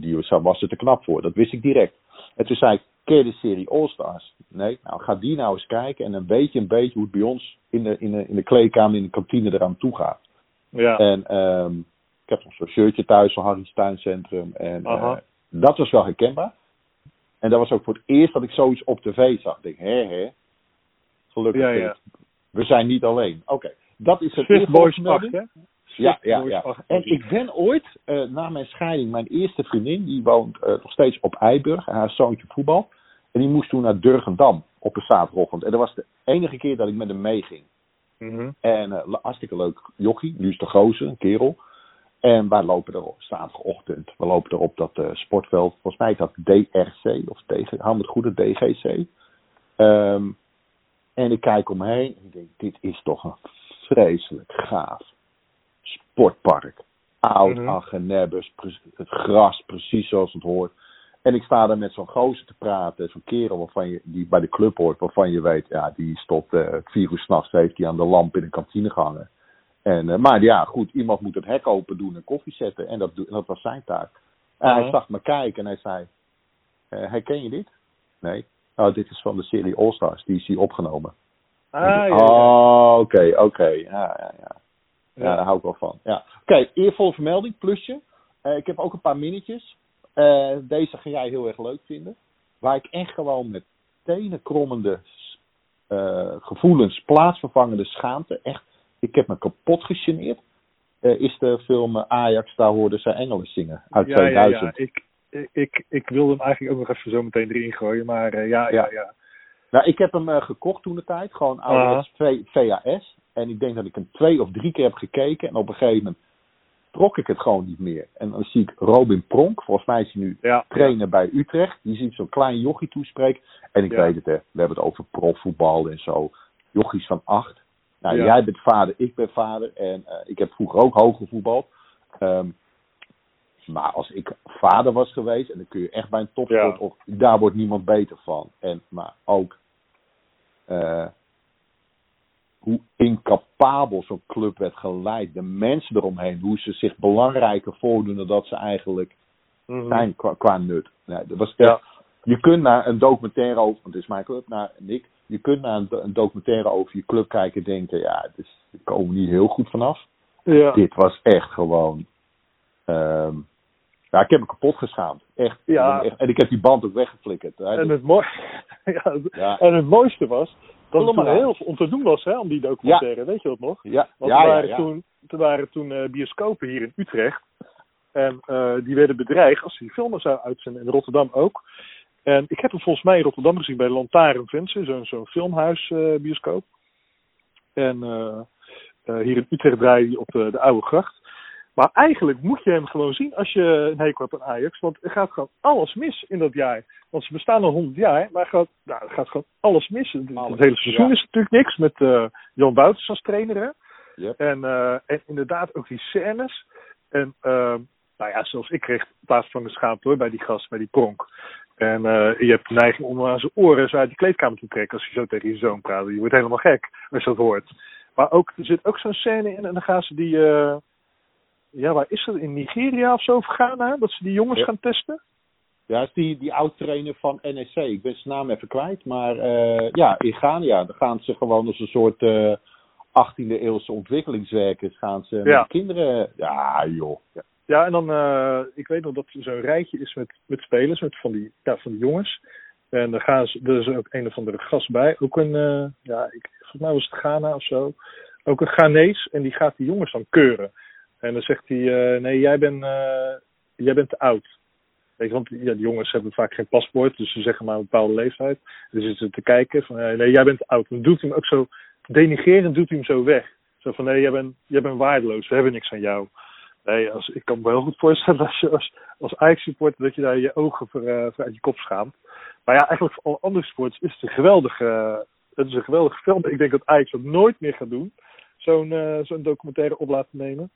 die was er te knap voor, dat wist ik direct. En toen zei ik, ken je de serie All Stars? Nee, nou ga die nou eens kijken en dan weet je een beetje hoe het bij ons in de, in de, in de kleedkamer, in de kantine eraan toe gaat. Ja. En ehm, ik heb nog zo'n shirtje thuis van Harry's Tuincentrum. En. Dat was wel herkenbaar. En dat was ook voor het eerst dat ik zoiets op tv zag. Ik denk, hè, hè. Gelukkig. Ja, ja. We zijn niet alleen. Oké, dat is het eerste Boys melding. 8, hè? Ja, ja, ja. 8. En ik ben ooit, eh, na mijn scheiding, mijn eerste vriendin, die woont eh, nog steeds op Eiburg. Haar zoontje voetbal. En die moest toen naar Durgendam op een zaterdagochtend. En dat was de enige keer dat ik met hem meeging. Mhm. En eh, hartstikke leuk jochie, nu is de gozer, een kerel. En wij lopen er op zaterdagochtend. We lopen er op dat eh, sportveld. Volgens mij is dat DRC of DG, hou me het goede DGC. Ehm, en ik kijk omheen en ik denk, dit is toch een vreselijk gaaf sportpark. Oud, pre- het gras precies zoals het hoort. En ik sta daar met zo'n gozer te praten, zo'n kerel waarvan je, die bij de club hoort, waarvan je weet, ja, die is tot eh vier uur s'nachts heeft hij aan de lamp in de kantine gehangen. En, eh, maar ja, goed, iemand moet het hek open doen en koffie zetten. En dat, dat was zijn taak. En hij Ja. zag me kijken en hij zei, eh, herken je dit? Nee. Nou, dit is van de serie All Stars, die is hier opgenomen. Ah, ja, ja. Oh, oké, oké. Ja, ja, ja. Ja, Ja. daar hou ik wel van. Ja. Oké, eervolle vermelding, plusje. Eh, ik heb ook een paar minnetjes. Deze ga jij heel erg leuk vinden. Waar ik echt gewoon met tenenkrommende eh, gevoelens, plaatsvervangende schaamte. Echt, ik heb me kapot gegeneerd. Eh, is de film eh, Ajax, daar hoorden ze engelen zingen. Uit ja, ja, 2000. ja. Ik, ik, ik, ik wilde hem eigenlijk ook nog even zo meteen erin gooien, maar eh, ja, ja, Ja. Nou, ik heb hem gekocht toen de tijd. Gewoon ouderwets V- VHS. En ik denk dat ik hem twee of drie keer heb gekeken. En op een gegeven moment trok ik het gewoon niet meer. En dan zie ik Robin Pronk, volgens mij is hij nu Ja. trainer bij Utrecht. Die ziet zo'n klein jochie toespreken. En ik Ja. weet het, hè. we hebben het over profvoetbal en zo. Jochies van acht. Nou, Ja. jij bent vader, ik ben vader. En eh, ik heb vroeger ook hoog gevoetbald. Ehm, maar als ik vader was geweest, en dan kun je echt bij een topsport, Ja. of, daar wordt niemand beter van. En, maar ook eh, hoe incapabel zo'n club werd geleid. De mensen eromheen, hoe ze zich belangrijker voordoen dan dat ze eigenlijk Mhm. zijn qua, qua nut. Nee, dat was echt, Ja. Je kunt naar een documentaire over, want het is mijn club, naar Nick. Je kunt naar een, do- een documentaire over je club kijken en denken, ja, het is, daar komen we niet heel goed vanaf. Ja. Dit was echt gewoon. ehm, ja, ik heb me kapot geschaamd. Echt. Ja. En ik heb die band ook weggeflikkerd. hè. En het, mooi, ja, Ja. en het mooiste was dat er toen heel veel om te doen was hè, om die documentaire. Weet je dat nog? ja, Want ja, er waren toen, er waren toen eh, bioscopen hier in Utrecht. En eh, die werden bedreigd als die filmen zou uitzenden. In Rotterdam ook. En ik heb hem volgens mij in Rotterdam gezien bij Lantaarn Venture, zo'n zo'n filmhuis eh. En eh, eh, hier in Utrecht draaide hij op de, de Oude Gracht. Maar eigenlijk moet je hem gewoon zien als je een hekel hebt aan Ajax. Want er gaat gewoon alles mis in dat jaar. Want ze bestaan al 100 jaar, maar er gaat, nou, er gaat gewoon alles mis. Het, het hele seizoen ja. is natuurlijk niks met Jan Wouters als trainer. Hè? Yep. En, en inderdaad ook die scènes. En eh, nou ja, zelfs ik kreeg plaats van de schaamte hoor, bij die gast, bij die pronk. En eh, je hebt de neiging om aan zijn oren zo uit die kleedkamer te trekken als je zo tegen je zoon praat. Je wordt helemaal gek als je dat hoort. Maar ook, er zit ook zo'n scène in en dan gaan ze die... eh, ja, waar is het? In Nigeria of zo? Of Ghana? Dat ze die jongens Ja. gaan testen? Ja, is die, die oud-trainer van NEC. Ik ben zijn naam even kwijt. Maar eh, ja, in Ghana, ja, dan gaan ze gewoon als een soort eh 18e eeuwse ontwikkelingswerkers gaan ze met Ja. kinderen. Ja, joh. Ja, en dan, eh, ik weet nog dat er zo'n rijtje is met, met spelers, met van die, ja, van die jongens. En dan gaan ze, er is ook een of andere gast bij, ook een, eh, ja, ik, volgens mij was het Ghana of zo. Ook een Ghanees, en die gaat die jongens dan keuren. En dan zegt hij, eh, nee, jij, bent jij bent te oud. Weet je, want ja, die jongens hebben vaak geen paspoort, dus ze zeggen maar een bepaalde leeftijd. Dus zitten te kijken van, nee, jij bent te oud. Dan doet hij hem ook zo, denigerend doet hij hem zo weg. Zo van, nee, jij bent, jij bent waardeloos, we hebben niks aan jou. Nee, als, ik kan me wel heel goed voorstellen als je als, als Ajax-supporter dat je daar je ogen voor, eh, voor uit je kop schaamt. Maar ja, eigenlijk voor alle andere sports is het een geweldige, het is een geweldige film. Ik denk dat Ajax dat nooit meer gaat doen. Zo'n eh, zo'n documentaire op laten nemen.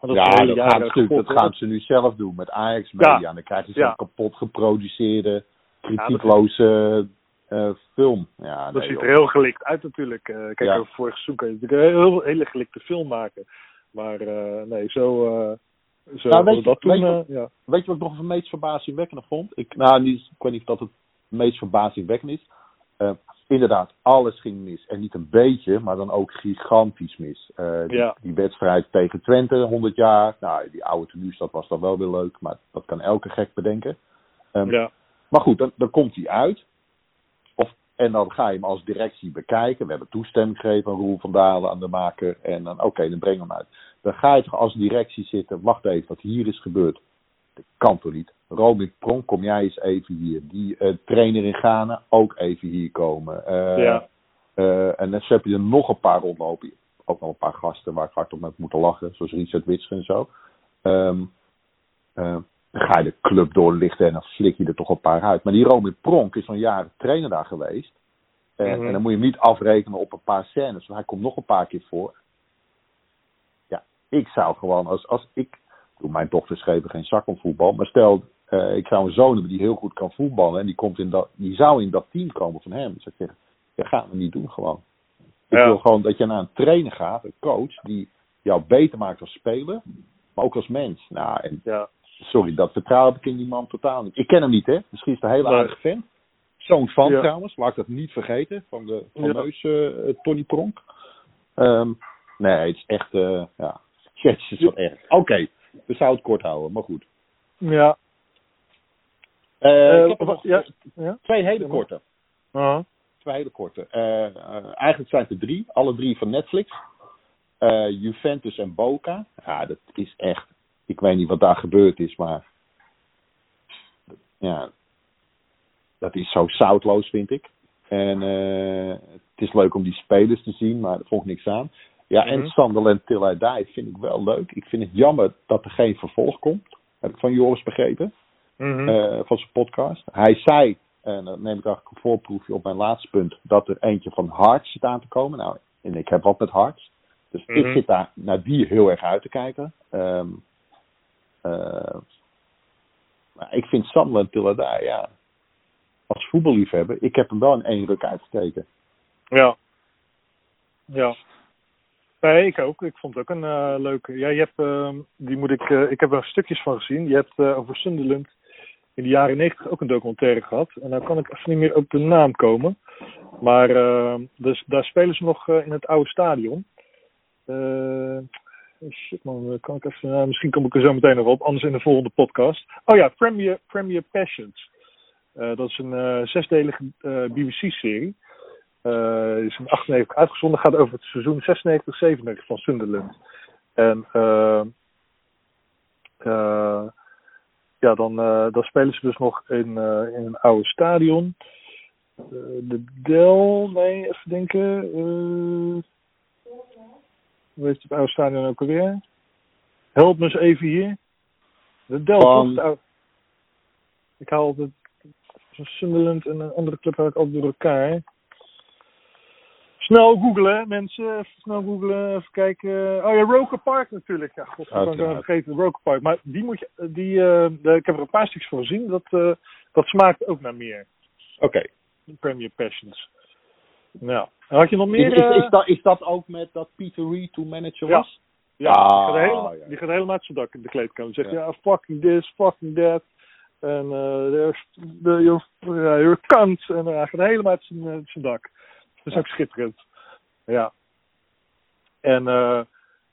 Want ja, dat gaan, ze, dat gaan ze nu zelf doen met Ajax Media. Ja. En dan krijgen ze zo'n Ja. kapot geproduceerde, kritiekloze eh, film. Ja, Dat nee, ziet er heel gelikt uit natuurlijk. Eh, kijk, Ja. over vorig seizoen kan je natuurlijk een heel, hele gelikte film maken. Maar eh, nee, zo, eh zo Nou, weet je- dat toen, weet je eh, wat- ja. Weet je wat ik nog het meest verbazingwekkende vond? Ik, nou, niet, ik weet niet of dat het meest verbazingwekkend is. Inderdaad, alles ging mis. En niet een beetje, maar dan ook gigantisch mis. Die, Ja. die wedstrijd tegen Twente, 100 jaar. Nou, die oude tenuestad was dan wel weer leuk, maar dat kan elke gek bedenken. Ehm, ja. Maar goed, dan, dan komt hij uit. Of, en dan ga je hem als directie bekijken. We hebben toestemming gegeven aan Roel van Dalen, aan de maker. En dan, oké, dan breng hem uit. Dan ga je toch als directie zitten. Wacht even, wat hier is gebeurd. Dat kan toch niet? Robin Pronk, kom jij eens even hier. Die eh, trainer in Ghana, ook even hier komen. Eh, Ja. eh, en dan heb je er nog een paar rondlopen. Ook nog een paar gasten waar ik hard op heb moeten lachen. Zoals Richard Witscher en zo. Ehm, eh, dan ga je de club doorlichten en dan flik je er toch een paar uit. Maar die Robin Pronk is al jaren trainer daar geweest. En, Mhm. en dan moet je hem niet afrekenen op een paar scènes. Want hij komt nog een paar keer voor. Ik zou gewoon als, als ik... Doe, mijn dochters geven geen zak om voetbal. Maar stel, eh, ik zou een zoon hebben die heel goed kan voetballen. En die, komt in dat, die zou in dat team komen van hem. Dus ik zeg, dat gaan we niet doen gewoon. Ik Ja. wil gewoon dat je naar een trainer gaat, een coach, die jou beter maakt als speler. Maar ook als mens. Nou, en ja. sorry, dat vertrouwen heb ik in die man totaal niet. Ik ken hem niet, hè. Misschien is het een hele Nee. aardige fan. Zo'n fan Ja. trouwens, laat ik dat niet vergeten. Van de fameuze eh, Tony Pronk. Ehm, nee, het is echt, eh ja. Jezus, wat erg. Oké, we zouden het kort houden, maar goed. Ja. Eh, Eh, ik heb er wat- nog ja. Ja. twee hele korte. Uh-huh. Twee hele korte. Eh, eh, eigenlijk zijn het er drie, alle drie van Netflix. Eh, Juventus en Boca. Ja, dat is echt. Ik weet niet wat daar gebeurd is, maar. Ja. Dat is zo zoutloos, vind ik. En eh, het is leuk om die spelers te zien, maar er volgt niks aan. Ja, en Mhm. Sunderland Till I Die vind ik wel leuk. Ik vind het jammer dat er geen vervolg komt. Heb ik van Joris begrepen. Mhm. eh, van zijn podcast. Hij zei, en dan neem ik eigenlijk een voorproefje op mijn laatste punt, dat er eentje van Hearts zit aan te komen. Nou, en ik heb wat met Hearts. Dus ik Mhm. zit daar naar die heel erg uit te kijken. Ehm, eh, maar ik vind Sunderland Till I Die, ja, als voetballiefhebber, ik heb hem wel in één ruk uitgekeken. Ja. Ja. Nee, ik ook. Ik vond het ook een eh, leuke. Ja, je hebt, ehm, die moet ik, eh, ik heb er stukjes van gezien. Je hebt eh, over Sunderland in de jaren negentig ook een documentaire gehad. En dan kan ik even niet meer op de naam komen. Maar ehm, dus, daar spelen ze nog in het oude stadion. Shit man, kan ik even, misschien kom ik er zo meteen nog op. Anders in de volgende podcast. Oh ja, Premier, Premier Passions. Dat is een zesdelige BBC-serie. Eh is in 98 uitgezonden. Gaat over het seizoen 96-97 van Sunderland. En eh, eh, ja, dan, eh, dan spelen ze dus nog in, eh, in een oude stadion. De Del, nee, even denken. eh hoe heet het oude stadion ook alweer? Help me eens even hier. De Del? Het oude- Ik haal altijd Sunderland en een andere club haal ik altijd door elkaar. Snel googlen, mensen. Even snel googlen, even kijken. Oh ja, Roker Park natuurlijk. Ja, god, ik Uiteraard. vergeten. Roker Park. Maar die moet je, die, eh, ik heb er een paar stukjes van gezien. Dat, eh, dat smaakt ook naar meer. Oké. Premier Passions. Nou, en had je nog meer? Is, is, eh, is, dat, is dat ook met dat Peter Reed toen manager Ja. was? Ja, Ah, die, gaat helemaal, ja. die gaat helemaal uit zijn dak in de kleedkamer. Die zegt, Ja. ja, fucking this, fucking that. En eh you're kant. En eh, hij gaat helemaal uit zijn, uit zijn dak. Dat is ook schitterend. Ja. En eh,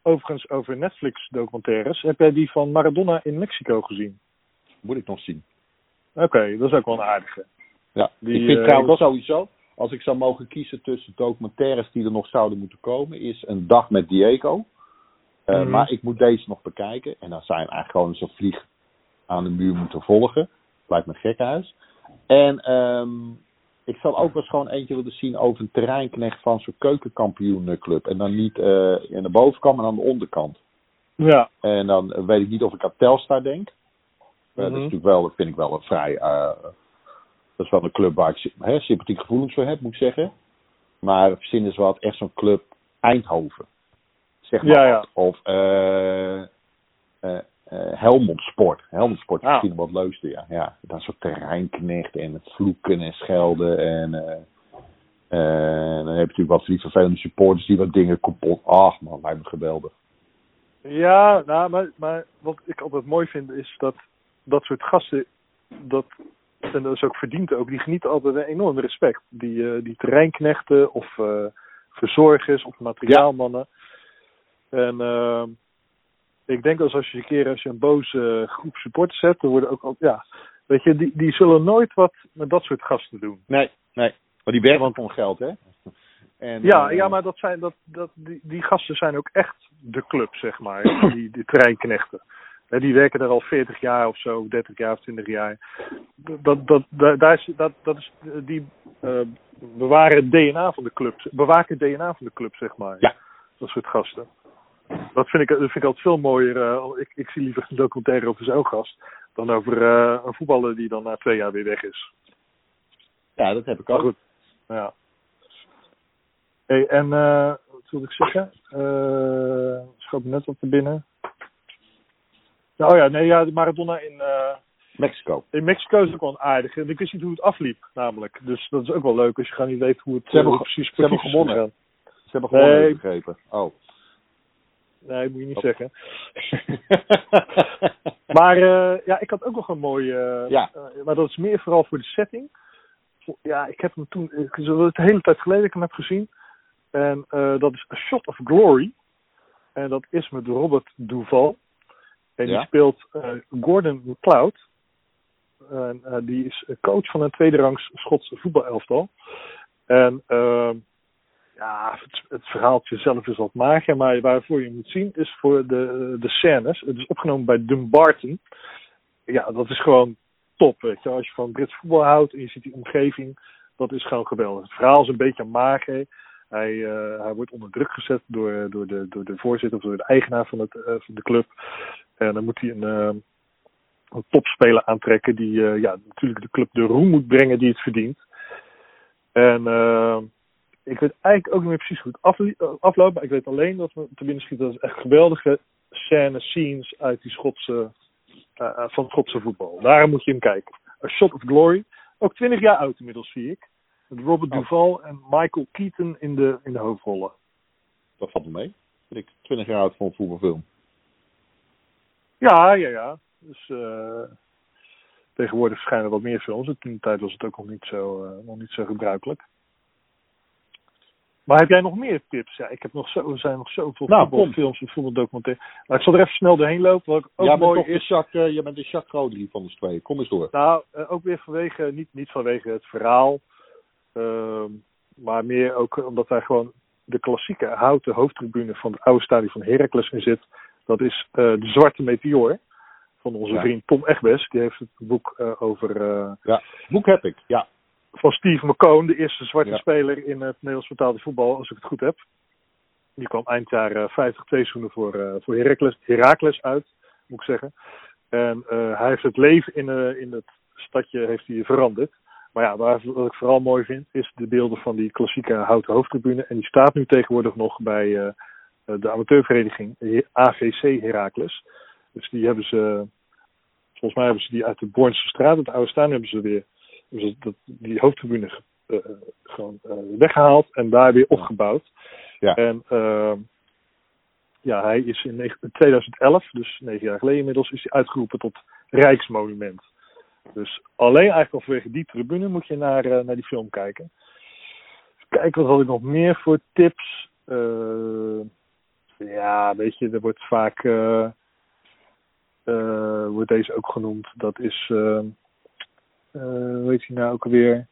overigens over Netflix documentaires. Heb jij die van Maradona in Mexico gezien? Moet ik nog zien. Oké, dat is ook wel een aardige. Ja, Die, ik vind eh, trouwens sowieso, als ik zou mogen kiezen tussen documentaires die er nog zouden moeten komen, is Een Dag met Diego. Eh, Mhm. Maar ik moet deze nog bekijken. En dan zijn eigenlijk gewoon zo'n vlieg aan de muur moeten volgen. Lijkt me gekkenhuis. En ehm, ik zal ook wel eens gewoon eentje willen zien over een terreinknecht van zo'n keukenkampioenclub. En dan niet eh in de bovenkant, maar aan de onderkant. Ja, En dan weet ik niet of ik aan Telstar denk. Eh, Dat is Mhm. natuurlijk wel, vind ik wel een vrij. eh, dat is wel een club waar ik hè, sympathieke gevoelens voor heb, moet ik zeggen. Maar verzin is wat echt zo'n club Eindhoven. Zeg maar. Ja, ja. Of Helmond Sport. Helmond Sport is Ah. misschien wat leukste, ja. ja. Dat soort terreinknecht en het vloeken en schelden. En eh, eh, dan heb je natuurlijk wat die vervelende supporters die wat dingen kapot. Ach man, lijkt me geweldig. Ja, nou, maar, maar wat ik altijd mooi vind is dat dat soort gasten, dat, en dat is ook verdiend ook, die genieten altijd een enorm respect. Die, eh, die terreinknechten of eh, verzorgers of materiaalmannen. En eh, ik denk als, als je een keer als je een boze groep supporters hebt, dan worden ook, al- ja, weet je, die, die zullen nooit wat met dat soort gasten doen. Nee, nee. Maar die werken Want- voor geld, hè? En, Ja, eh, ja maar dat zijn, dat, dat, die, die gasten zijn ook echt de club, zeg maar. Die, die terreinknechten. Hè, Die werken er al 40 jaar of zo, 30 jaar of 20 jaar. Dat, dat, dat, daar is, dat, dat is, die eh, bewaren het DNA van de club. Bewaken het DNA van de club, zeg maar. Ja. Dat soort gasten. Dat vind ik, dat vind ik altijd veel mooier. eh, ik, ik zie liever een documentaire over zo'n gast dan over eh, een voetballer die dan na twee jaar weer weg is. Ja, dat heb ik Maar ook. goed, ja. Hey, en eh, wat wilde ik zeggen? Eh schoot me net op te binnen. Nou, oh ja, nee, ja, de Maradona in, Mexico. in Mexico is ook wel een aardige. En ik wist niet hoe het afliep, namelijk. Dus dat is ook wel leuk als je gewoon niet weet hoe het, Ze hebben precies ze hebben gewonnen. Ze hebben nee. begrepen. Oh. Nee, moet je niet Oh. zeggen. Maar eh, ja, ik had ook nog een mooi. eh, Ja. eh, maar dat is meer vooral voor de setting. Ja, ik heb hem toen. Ik, het de hele tijd geleden dat ik hem heb gezien. En dat is A Shot of Glory. En dat is met Robert Duval. En die speelt Gordon McLeod. En die is coach van een tweederangs Schotse voetbalelftal. En ja, het, het verhaaltje zelf is wat mager, maar waarvoor je moet zien is voor de, de scènes. Het is opgenomen bij Dumbarton. Ja, dat is gewoon top. Als je van Brits voetbal houdt en je ziet die omgeving, dat is gewoon geweldig. Het verhaal is een beetje mager, Hij, hij wordt onder druk gezet door, door, de, door de voorzitter of door de eigenaar van, het, van de club. En dan moet hij een, een topspeler aantrekken die ja, natuurlijk de club de roem moet brengen die het verdient. En ik weet eigenlijk ook niet meer precies hoe het afloopt, maar ik weet alleen dat we te binnen schieten. Dat is echt geweldige scène, scenes uit die Schotse, uh, van Schotse voetbal. Daar moet je hem kijken. A Shot of Glory. Ook 20 jaar oud inmiddels, zie ik. Met Robert oh. Duval en Michael Keaton in de, in de hoofdrollen. Dat valt me mee. Vind ik 20 jaar oud voor een voetbalfilm. Ja, ja, ja. Dus uh, tegenwoordig verschijnen wat meer films. In de tijd was het ook nog niet zo, uh, nog niet zo gebruikelijk. Maar heb jij nog meer tips? Ja, ik heb nog zo, er zijn nog zoveel nou, voetbalfilms en voetbaldocumentaires. Maar ik zal er even snel doorheen lopen. Wat ook ja, mooi is. Jacques, uh, je bent de Jacques Rodri van de twee. Kom eens door. Nou, uh, ook weer vanwege, niet, niet vanwege het verhaal. Uh, maar meer ook omdat wij gewoon de klassieke houten hoofdtribune van het oude stadion van Heracles in zit. Dat is uh, de Zwarte Meteor. Van onze ja. vriend Tom Egbes. Die heeft het boek over. ja, boek heb ik, ja van Steve McCone, de eerste zwarte speler in het Nederlands vertaalde voetbal, als ik het goed heb. Die kwam eind jaren 50 twee seizoenen voor, uh, voor Heracles, Heracles uit, moet ik zeggen. En uh, hij heeft het leven in, uh, in het stadje heeft hij veranderd. Maar ja, waar, wat ik vooral mooi vind, is de beelden van die klassieke houten hoofdtribune. En die staat nu tegenwoordig nog bij de amateurvereniging AVC Heracles. Dus die hebben ze, volgens mij hebben ze die uit de Bornse straat, het oude staan, hebben ze weer dus dat, die hoofdtribune uh, gewoon uh, weggehaald en daar weer opgebouwd. Ja. En uh, ja, hij is in 2011, dus negen jaar geleden inmiddels, is hij uitgeroepen tot Rijksmonument. Dus alleen eigenlijk al vanwege die tribune moet je naar, uh, naar die film kijken. Kijk, wat had ik nog meer voor tips? ja, weet je, er wordt vaak, wordt deze ook genoemd. Dat is uh, hoe heet hij nou ook alweer?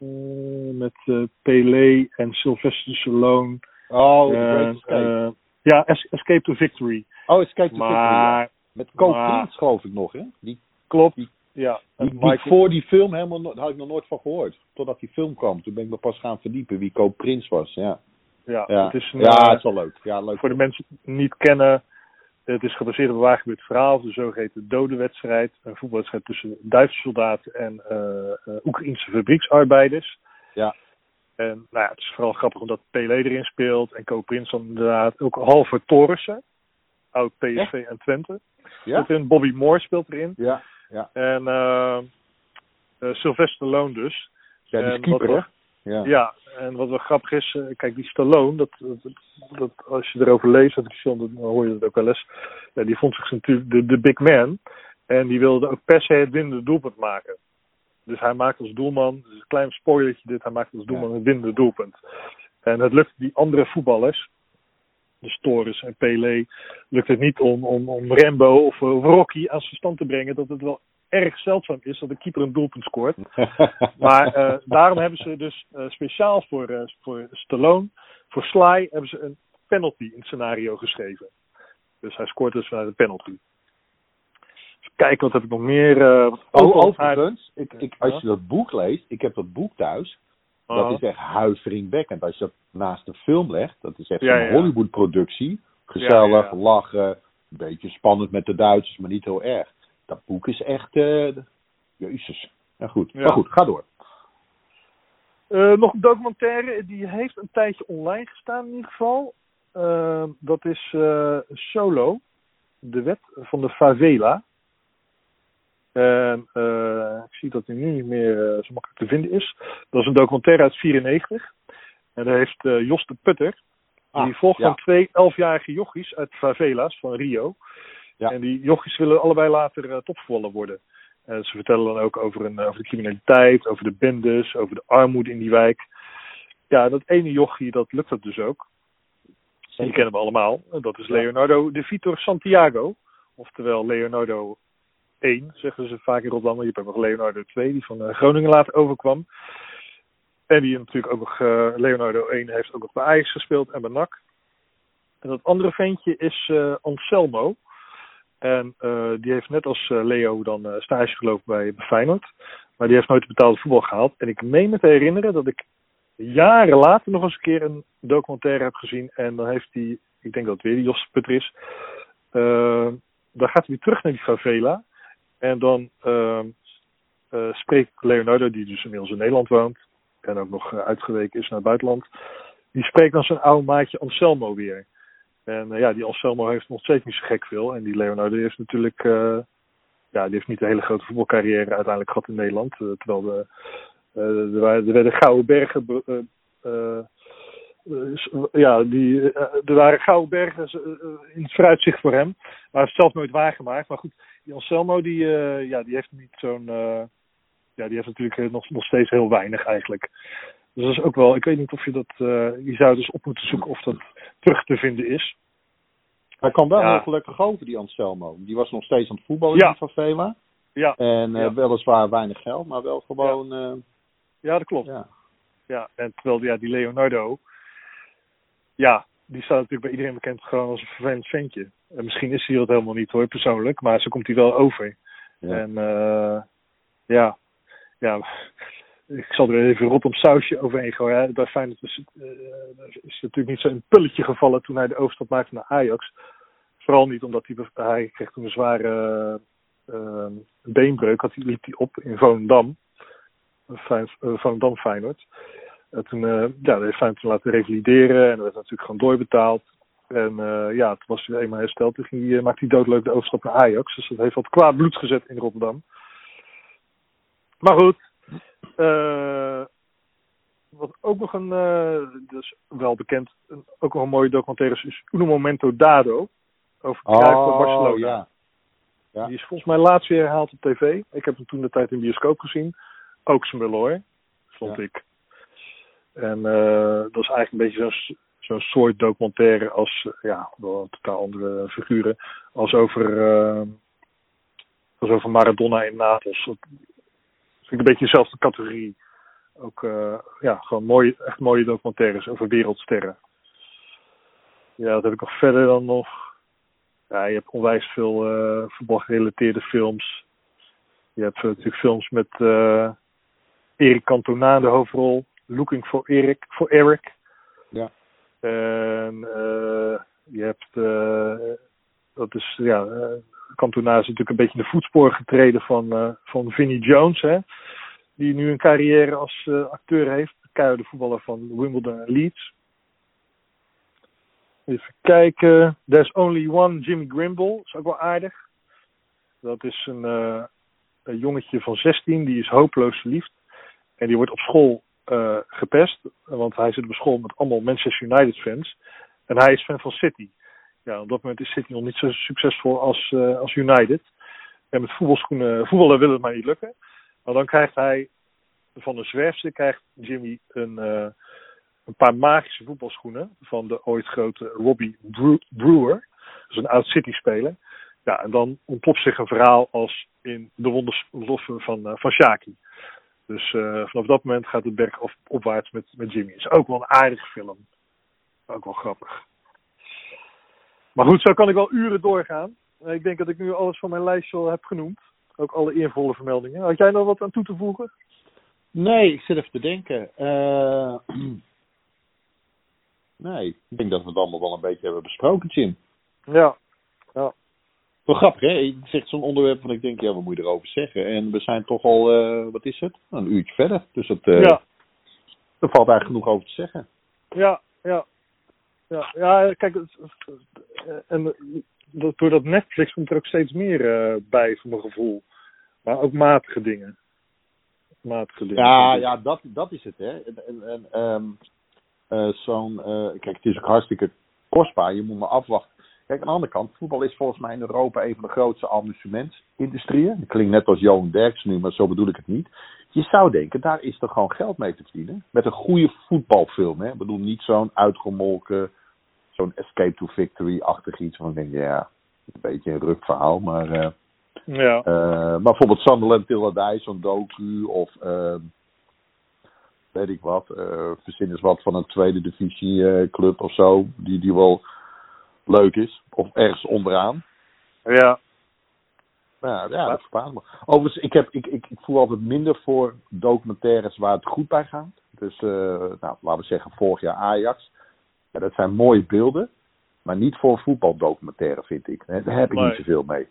Uh, met uh, Pelé en Sylvester Stallone. Oh, uh, ja, es Escape to Victory. Oh, Escape to maar, Victory. Met Coop geloof ik nog, hè? Die, klopt. Die, ja. Die, die voor die film helemaal no had ik nog nooit van gehoord. Totdat die film kwam. Toen ben ik me pas gaan verdiepen wie Coop Prins was. Ja. Ja, ja. Het is een, ja, het is wel leuk. Ja, leuk. Voor de mensen die het niet kennen, het is gebaseerd op een waargebeurd verhaal, de zogeheten dodenwedstrijd. Een voetbalwedstrijd tussen Duitse soldaten en uh, Oekraïnse fabrieksarbeiders. Ja. En nou ja, het is vooral grappig omdat Pelé erin speelt en Co Prins dan inderdaad. Ook Halver Torressen, oud PSV en Twente. Ja? Erin. Bobby Moore speelt erin. Ja, ja. En uh, Sylvester Loon dus. Ja, die is keeper, ja. ja, en wat wel grappig is, uh, kijk, die Stallone, dat, dat, dat, als je erover leest, dat ik dan hoor je dat ook wel eens. Ja, die vond zich natuurlijk de, de big man. En die wilde ook per se het winnende doelpunt maken. Dus hij maakt als doelman, dus een klein spoilertje dit, hij maakt als doelman het winnende doelpunt. En het lukt die andere voetballers, de Storis en Pelé, lukt het niet om, om, om Rambo of, of Rocky aan zijn stand te brengen dat het wel erg zeldzaam is dat de keeper een doelpunt scoort. maar uh, daarom hebben ze dus uh, speciaal voor, uh, voor Stallone, voor Sly, hebben ze een penalty in het scenario geschreven. Dus hij scoort dus vanuit een penalty. Kijk, wat heb ik nog meer? Oh, overigens, ik, ik, als je dat boek leest, ik heb dat boek thuis. Dat uh-huh. is echt huiveringwekkend. Als je dat naast de film legt, dat is echt ja, een ja. Hollywood-productie. Gezellig, lachen, een beetje spannend met de Duitsers, maar niet heel erg dat boek is echt. Uh, jezus. Ja, goed. Ja. Maar goed, ga door. Uh, nog een documentaire, die heeft een tijdje online gestaan in ieder geval. Uh, dat is uh, Solo, de wet van de favela. En ik zie dat hij nu niet meer zo makkelijk te vinden is. Dat is een documentaire uit 94. En daar heeft Jos de Putter. Ah, die volgt ja. van twee elfjarige jochies uit favela's van Rio. Ja. En die jochies willen allebei later uh, topvoetballer worden. Uh, ze vertellen dan ook over, een, over de criminaliteit, over de bendes, over de armoede in die wijk. Ja, dat ene jochie, dat lukt dat dus ook. En die kennen we allemaal. Dat is Leonardo de Vitor Santiago. Oftewel Leonardo 1, zeggen ze vaak in Rotterdam. Je hebt nog Leonardo 2, die van Groningen later overkwam. En die natuurlijk ook nog, uh, Leonardo 1 heeft ook nog bij Ajax gespeeld en bij NAC. En dat andere ventje is uh, Anselmo. En uh, die heeft net als uh, Leo dan uh, stage gelopen bij, Feyenoord. Maar die heeft nooit betaalde voetbal gehaald. En ik meen me te herinneren dat ik jaren later nog eens een keer een documentaire heb gezien. En dan heeft hij, ik denk dat het weer die Jos Putter is. eh, dan gaat hij terug naar die favela. En dan eh, eh, spreekt Leonardo, die dus inmiddels in Nederland woont. En ook nog eh, uitgeweken is naar het buitenland. Die spreekt dan zijn oude maatje Anselmo weer. En eh, ja, die Anselmo heeft nog steeds niet zo gek veel. En die Leonardo heeft natuurlijk... eh, ja, die heeft niet een hele grote voetbalcarrière uiteindelijk gehad in Nederland. eh, terwijl de, er, er werden gouden bergen. ja, die, er waren gouden bergen in het vooruitzicht voor hem. Maar hij heeft zelf nooit waargemaakt. Maar goed, die Anselmo die, ja, die heeft niet zo'n. ja, die heeft natuurlijk nog, nog steeds heel weinig eigenlijk. Dus dat is ook wel. Ik weet niet of je dat. eh, je zou dus op moeten zoeken of dat terug te vinden is. Hij kwam wel Ja. heel gelukkig over, die Anselmo. Die was nog steeds aan het voetballen Ja. in die favela. Ja, En eh, Ja. weliswaar weinig geld, maar wel gewoon... eh, ja dat klopt. ja. Ja, en terwijl ja, die Leonardo, ja, die staat natuurlijk bij iedereen bekend gewoon als een vervelend ventje. En misschien is hij dat helemaal niet hoor, persoonlijk, maar zo komt hij wel over. Ja. En eh ja, ja, ik zal er even rot op sausje overheen gooien. Bij Feyenoord is het, eh, is het natuurlijk niet zo een pulletje gevallen toen hij de overstap maakte naar Ajax. Vooral niet omdat hij, hij kreeg toen een zware eh, beenbreuk, had hij, liep hij op in Volendam. Fijn, uh, Volendam Feyenoord. En toen, eh, ja, heeft Feyenoord toen laten revalideren en dat werd natuurlijk gewoon doorbetaald. En eh, ja, toen was eenmaal hersteld. Toen ging hij, eh, maakte hij doodleuk de overstap naar Ajax. Dus dat heeft wat kwaad bloed gezet in Rotterdam. Maar goed. Eh, wat ook nog een, eh dus wel bekend, een, ook nog een mooie documentaire is, is Uno Momento Dado. Over en Oh, Barcelona. ja. Ja. Die is volgens mij laatst weer herhaald op tv. Ik heb hem toen de tijd in de bioscoop gezien. Ook smullen hoor, vond Ja. ik. En eh, dat is eigenlijk een beetje zo'n zo'n soort documentaire als, ja, wel totaal andere figuren, als over, als over Maradona in Napels. Dat vind ik een beetje dezelfde categorie. Ook, eh, ja, gewoon mooie, echt mooie documentaires over wereldsterren. Ja, wat heb ik nog verder dan nog? Ja, je hebt onwijs veel eh voetbalgerelateerde films. Je hebt eh, natuurlijk films met eh Eric Cantona in de hoofdrol. Looking for Eric. For Eric. Ja. En eh, je hebt, eh, dat is, ja, Cantona is natuurlijk een beetje de voetsporen getreden van, eh van Vinnie Jones, hè. Die nu een carrière als eh, acteur heeft. Keiharde voetballer van Wimbledon en Leeds. Even kijken. There's only one Jimmy Grimble. is ook wel aardig. Dat is een, eh, een jongetje van 16. Die is hopeloos verliefd. En die wordt op school gepest. Want hij zit op school met allemaal Manchester United fans. En hij is fan van City. Ja, op dat moment is City nog niet zo succesvol als, eh, als United. En met voetbalschoenen, voetballen wil het maar niet lukken. Maar dan krijgt hij van een zwerfster krijgt Jimmy een, eh, een paar magische voetbalschoenen van de ooit grote Robbie Brew- Brewer. Dus een oud City-speler. Ja, en dan ontpopt zich een verhaal als in de wondersloffen van, eh van Shaki. Dus eh, vanaf dat moment gaat het berg op, opwaarts met, met Jimmy. Is ook wel een aardige film. Ook wel grappig. Maar goed, zo kan ik wel uren doorgaan. Eh, Ik denk dat ik nu alles van mijn lijstje al heb genoemd. Ook alle eervolle vermeldingen. Had jij nog wat aan toe te voegen? Nee, ik zit even te denken. Eh, nee, ik denk dat we het allemaal wel een beetje hebben besproken, Jim. Ja. Wel grappig, hè? Je zegt zo'n onderwerp van ik denk, ja, wat moet je erover zeggen? En we zijn toch al, eh, wat is het? Een uurtje verder. Dus dat, Ja. er valt eigenlijk genoeg over te zeggen. Ja, ja. Ja, ja kijk, het- en dat- doordat Netflix komt er ook steeds meer eh, bij, voor mijn gevoel. Maar ook matige dingen. Matige dingen. Ja, ja dat, dat is het, hè. En, en, ehm, eh, zo'n, eh, kijk, het is ook hartstikke kostbaar. Je moet maar afwachten. Kijk, aan de andere kant, voetbal is volgens mij in Europa een van de grootste amusementindustrieën. Dat klinkt net als Johan Derks nu, maar zo bedoel ik het niet. Je zou denken, daar is toch gewoon geld mee te verdienen. Met een goede voetbalfilm, hè. Ik bedoel, niet zo'n uitgemolken, zo'n Escape to Victory-achtig iets. Van, ik denk, ja, een beetje een rukverhaal, maar... eh, Ja. eh, maar bijvoorbeeld Sunderland Tilladij, zo'n docu of ehm, weet ik wat, eh verzin eens wat van een tweede divisie club of zo, die, die wel leuk is. Of ergens onderaan. ja. Ja, ja dat verbaast me. Overigens, ik, heb, ik, ik, ik voel altijd minder voor documentaires waar het goed bij gaat. Dus uh, nou, laten we zeggen vorig jaar Ajax. Ja, dat zijn mooie beelden. Maar niet voor voetbaldocumentaire, vind ik. Daar heb ik Nee. niet zoveel mee. Uh,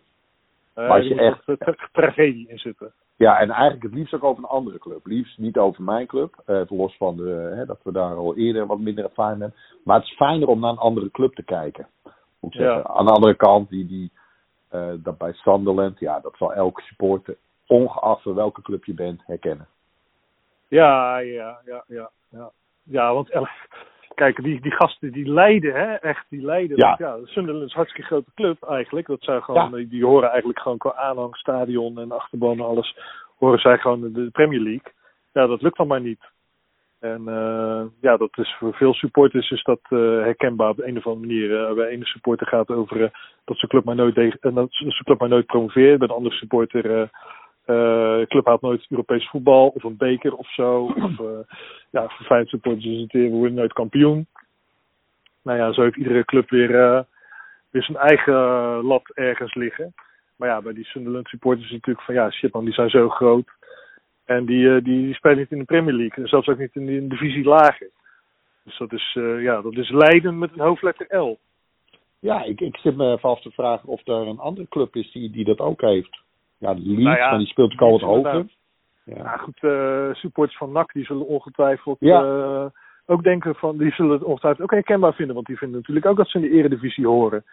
Maar als je echt- tra- tragedie in zitten. Ja, en eigenlijk het liefst ook over een andere club. Liefst niet over mijn club. eh, los van de, hè, dat we daar al eerder wat minder ervaring hebben. Maar het is fijner om naar een andere club te kijken. Moet ik Ja. zeggen. Aan de andere kant, die, die, eh, dat bij Sunderland, ja, dat zal elke supporter, ongeacht van welke club je bent, herkennen. Ja, ja, ja, ja. Ja, ja want kijk, die, die gasten die lijden, hè, echt, die lijden. Ja. Ja, Sunderland is een hartstikke grote club eigenlijk. Dat zijn gewoon, Ja. die, horen eigenlijk gewoon qua aanhang, stadion en achterban en alles, horen zij gewoon de, Premier League. Ja, dat lukt dan maar niet. En eh, ja, dat is voor veel supporters is dat eh, herkenbaar op een of andere manier. Eh, bij ene supporter gaat het over eh, dat zijn club maar nooit eh, dat zijn club maar nooit promoveert. Bij de andere supporter eh, de club haalt nooit Europees voetbal of een beker of zo. Of eh, ja, voor supporters is het weer, we worden nooit kampioen. Nou ja, zo heeft iedere club weer, eh, weer zijn eigen lat ergens liggen. Maar ja, bij die Sunderland supporters is het natuurlijk van ja, shit man, die zijn zo groot. En die, die, die spelen niet in de Premier League. En zelfs ook niet in de divisie lager. Dus dat is, ja, dat is Leiden met een hoofdletter L. Ja, ik, ik zit me even af te vragen of er een andere club is die, die dat ook heeft. Ja, Leeds, Nou ja, maar die speelt ook al wat hoger. Ja. Ja, goed, eh, supporters van NAC die zullen ongetwijfeld Ja. eh, ook denken van, die zullen het ongetwijfeld ook herkenbaar vinden, want die vinden natuurlijk ook dat ze in de eredivisie horen.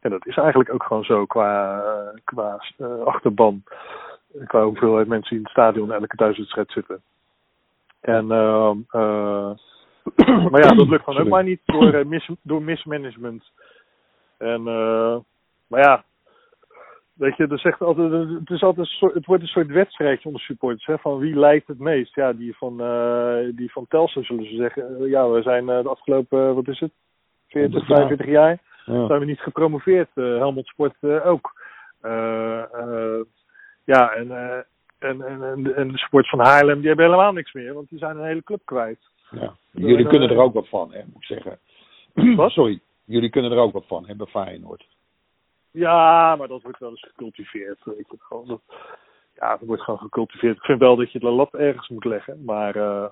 En dat is eigenlijk ook gewoon zo qua, eh, qua achterban, qua hoeveelheid mensen die in het stadion elke thuiswedstrijd zitten. En, ehm, eh, maar ja, dat lukt dan ook maar niet door, mis, door mismanagement. En, maar ja, Weet je, er zegt altijd, het, is altijd soort, het wordt een soort wedstrijdje onder supporters. Hè, van wie leidt het meest? Ja, die van, eh die van Telstra zullen ze zeggen. eh, ja, we zijn eh, de afgelopen, wat is het? 40, 100 jaar. 45 jaar Ja. zijn we niet gepromoveerd. Helmond Sport ook. Ja, en, en, en, en, en de sport van Haarlem, die hebben helemaal niks meer. Want die zijn een hele club kwijt. Ja. Jullie kunnen er ook wat van, hè, moet ik zeggen. Wat? Sorry, jullie kunnen er ook wat van, hè, bij Feyenoord. Ja, maar dat wordt wel eens gecultiveerd. Weet je. Gewoon dat, ja, dat wordt gewoon gecultiveerd. Ik vind wel dat je de lat ergens moet leggen. Maar eh,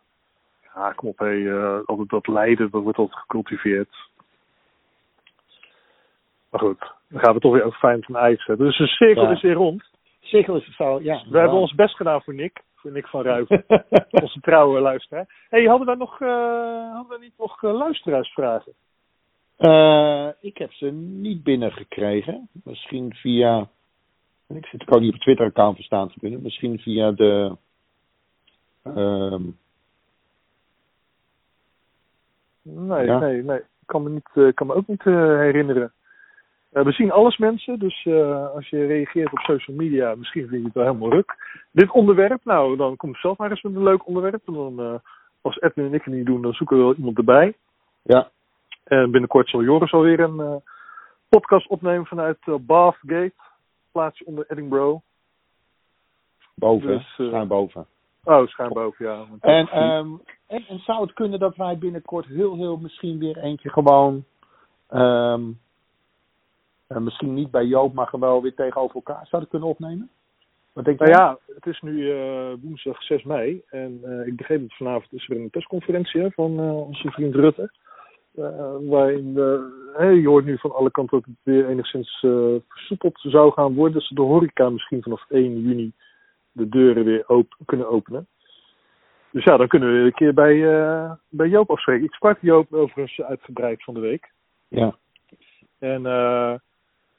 ja, kom op, hé, eh, altijd dat lijden, dat wordt altijd gecultiveerd. Maar goed, dan gaan we toch weer over Feyenoord van IJs hebben. Dus de cirkel Ja. is weer rond. Zeker is het zo, ja. We hebben ons best gedaan voor Nick. Voor Nick van Ruiven. onze trouwe luisteraar. Hé, hey, hadden we nog, eh, hadden we niet nog luisteraarsvragen? Eh, ik heb ze niet binnengekregen. Misschien via. Ik zit ook niet op Twitter-account verstaan te kunnen. Misschien via de. ehm, Nee, Ja. nee, nee. Ik kan me, niet, eh, kan me ook niet eh, herinneren. We zien alles mensen, dus als je reageert op social media, misschien vind je het wel helemaal ruk. Dit onderwerp, nou, dan kom ik zelf maar eens met een leuk onderwerp. En dan, als Edwin en ik het niet doen, dan zoeken we wel iemand erbij. ja, En binnenkort zal Joris alweer een eh, podcast opnemen vanuit eh, Bathgate, plaatsje onder Edinburgh. boven. Dus, eh, schuin boven. Oh, schuin boven, ja. En, ehm, en, en zou het kunnen dat wij binnenkort heel, heel misschien weer eentje gewoon. ehm, eh, misschien niet bij Joop, maar gewoon weer tegenover elkaar zouden kunnen opnemen? Wat denk je? Nou ja, het is nu woensdag 6 mei en ik begreep dat vanavond is er een persconferentie hè, van onze vriend Rutte. Eh, waarin je hoort nu van alle kanten dat het weer enigszins eh, versoepeld zou gaan worden. Dat ze de horeca misschien vanaf 1 juni de deuren weer op kunnen openen. Dus ja, dan kunnen we weer een keer bij, eh, bij Joop afspreken. Ik sprak Joop overigens uitgebreid van de week. Ja. En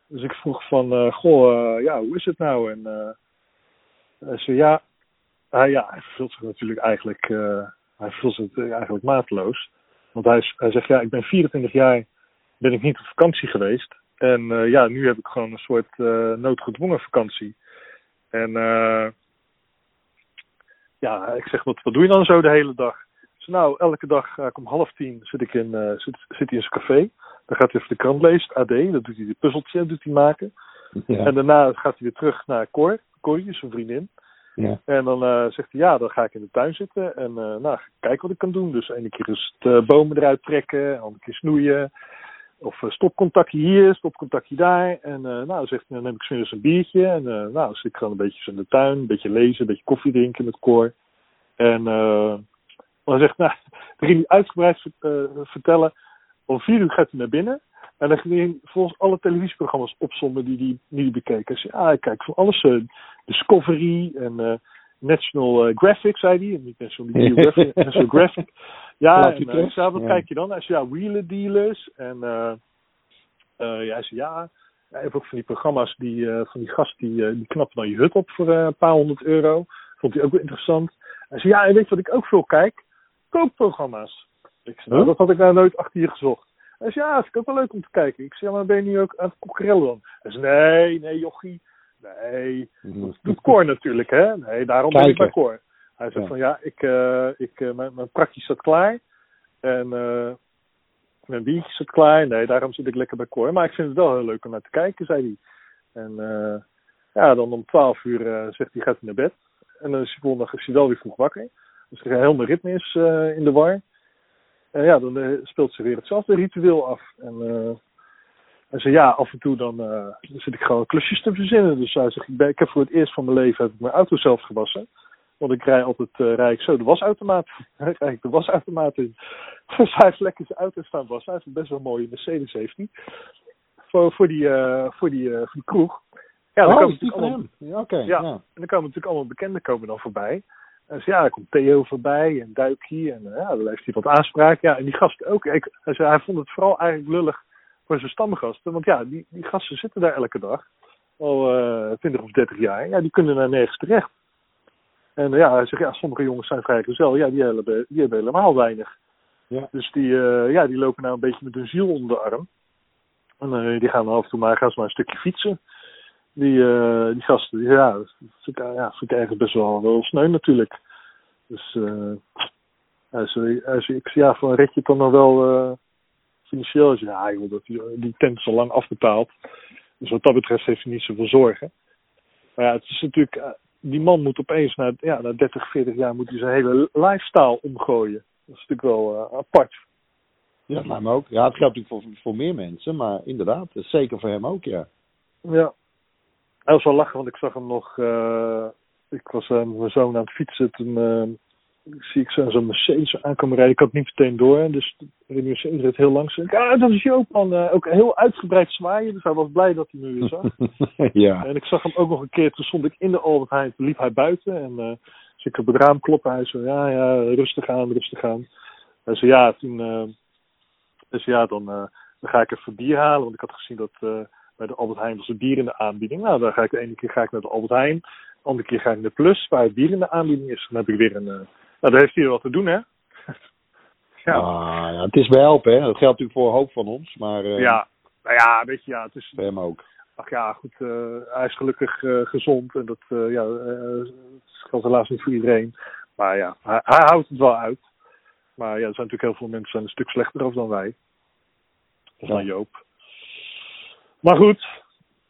dus ik vroeg van, goh, ja, hoe is het nou? En hij zei, ja, hij, ja, hij verveelt zich natuurlijk eigenlijk, hij verveelt zich eigenlijk mateloos. Want hij, is- hij zegt, ja, ik ben 24 jaar, ben ik niet op vakantie geweest. En eh, ja, nu heb ik gewoon een soort eh, noodgedwongen vakantie. En eh, ja, ik zeg, wat, wat doe je dan zo de hele dag? Zeg, nou, elke dag om half tien zit, ik in, zit, zit hij in zijn café. Dan gaat hij even de krant lezen, AD, dan doet hij de puzzeltje doet hij maken. Ja. En daarna gaat hij weer terug naar Cor, Corrie, zijn vriendin. Ja. En dan eh, zegt hij, ja, dan ga ik in de tuin zitten en eh nou, kijken wat ik kan doen. Dus ene keer is het eh, bomen eruit trekken, andere keer snoeien. Of stopcontactje hier, stopcontactje daar. En nou, dan zegt dan neem ik 's middags een biertje. En nou, dan zit ik gewoon een beetje in de tuin, een beetje lezen, een beetje koffie drinken met Cor. En hij zegt, nou, dan ging hij uitgebreid vertellen. Om vier uur gaat hij naar binnen. En dan ging hij volgens alle televisieprogramma's opzommen die hij die, die bekeken. Hij zei, ah, ik kijk van alles. eh, Discovery en eh, National eh, Graphic, zei hij. En niet National Geographic, National Graphic. Ja, en, ik zei, wat Ja. kijk je dan? Hij zei, ja, wheeler dealers. En ja, hij zei, ja, hij heeft ook van die programma's, die, van die gast die, die knappen dan je hut op voor een paar honderd euro. Vond hij ook wel interessant. Hij zei, ja, en weet je wat ik ook veel kijk? Kookprogramma's. Ik zei, nou, dat had ik nou nooit achter je gezocht. Hij zei, ja, vind ik ook wel leuk om te kijken. Ik zei, ja, maar ben je nu ook aan het dan? Hij zei, nee, nee, jochie. Nee, dat doet Cor natuurlijk, hè? Nee, daarom ben ik bij Cor. Hij zegt Ja. van, ja, ik, eh, ik, eh, mijn, mijn prakje staat klaar. En eh, mijn biertje staat klaar. Nee, daarom zit ik lekker bij Cor. Maar ik vind het wel heel leuk om naar te kijken, zei hij. En ja, dan om twaalf uur zegt hij, gaat hij naar bed. En dan is hij is hij wel weer vroeg wakker. Dus er heel mijn ritme is in de war. En ja, dan eh, speelt ze weer hetzelfde ritueel af. En eh, hij zei, ja, af en toe dan, eh, dan zit ik gewoon klusjes te verzinnen. Dus hij zegt, ik, ben, ik heb voor het eerst van mijn leven heb ik mijn auto zelf gewassen. Want ik rij altijd, eh rij ik zo de wasautomaat. rij ik de wasautomaat in. Dus hij heeft lekker zijn auto staan wassen. Hij heeft best wel mooie Mercedes heeft hij. Voor, voor, die, eh, voor, die, eh, voor die kroeg. Ja, dan oh, komen natuurlijk allemaal? Ja. Ja. ja. en dan komen natuurlijk allemaal bekenden komen dan voorbij. Dus ja, er komt Theo voorbij en Duikie. En eh, ja, dan heeft hij wat aanspraak. Ja, en die gasten ook. Ik, hij, zei, hij vond het vooral eigenlijk lullig voor zijn stamgasten. Want ja, die, die gasten zitten daar elke dag. Al eh 20 of 30 jaar. Ja, die kunnen daar nergens terecht. En eh, ja, hij zegt, ja, sommige jongens zijn vrij gezel. Ja, die hebben, die hebben helemaal weinig. Ja. Dus die, ja, die lopen nou een beetje met hun ziel onder de arm. En die gaan af en toe maar, gaan ze maar een stukje fietsen. Die, eh, die gasten, die, ja, dat vind ik, ja, vind ik eigenlijk best wel, wel sneu natuurlijk. Dus eh hij zei, ik ja, van red je het dan nog wel eh, financieel? Ja, joh, dat, die, die tent is al lang afbetaald. Dus wat dat betreft heeft hij niet zoveel zorgen. Maar ja, het is natuurlijk, die man moet opeens na, ja, na 30, 40 jaar moet hij zijn hele lifestyle omgooien. Dat is natuurlijk wel apart. Ja, maar hem ook. Ja, het geldt natuurlijk voor, voor meer mensen, maar inderdaad, zeker voor hem ook, ja. Ja. Hij was wel lachen, want ik zag hem nog. eh, ik was eh, met mijn zoon aan het fietsen. Toen eh, zie ik zo- zo'n Mercedes aankomen rijden. Ik had het niet meteen door. Dus de Mercedes reed heel langzaam. Ik, ah, dat is Joop, man. Eh, ook heel uitgebreid zwaaien. Dus hij was blij dat hij me weer zag. ja. en ik zag hem ook nog een keer. Toen stond ik in de Albert Heijn. Toen liep hij buiten. En dus ik op het raam kloppen. Hij zei, ja, ja, rustig aan, rustig aan. Hij zei, ja, toen... dus ja, dan, dan ga ik even bier halen. Want ik had gezien dat bij de Albert Heijn was er bier in de aanbieding. Nou, dan ga ik de ene keer ga ik naar de Albert Heijn. De andere keer ga ik naar de Plus, waar het bier in de aanbieding is. Dan heb ik weer een... eh, nou, daar heeft hij wat te doen, hè? ja. Ah, ja, het is behelpen, hè. Dat geldt natuurlijk voor een hoop van ons, maar eh, ja. Nou ja, weet je, ja, het is... voor hem ook. Ach ja, goed, eh, hij is gelukkig gezond. En dat uh, ja, uh, geldt helaas niet voor iedereen. Maar ja, hij, hij, houdt het wel uit. Maar ja, er zijn natuurlijk heel veel mensen een stuk slechter af dan wij. Of dan Joop. Maar goed.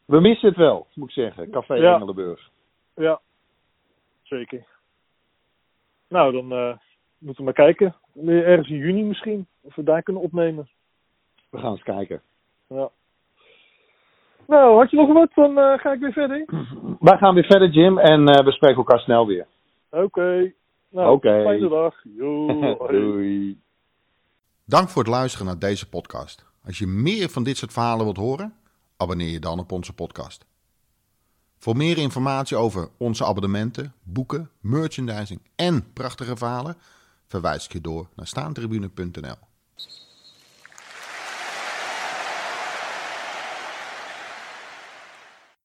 We missen het wel, moet ik zeggen. Café ja. Engelenburg. Ja, zeker. Nou, dan uh, moeten we maar kijken. Ergens in juni misschien. Of we daar kunnen opnemen. We gaan eens kijken. Ja. Nou, had je nog wat? Dan uh, ga ik weer verder. Wij gaan weer verder, Jim. En uh, we spreken elkaar snel weer. Oké. Okay. Nou, okay. fijne dag. Yo, Doei. Dank voor het luisteren naar deze podcast. Als je meer van dit soort verhalen wilt horen, abonneer je dan op onze podcast. Voor meer informatie over onze abonnementen, boeken, merchandising en prachtige verhalen, verwijs ik je door naar staantribune.nl.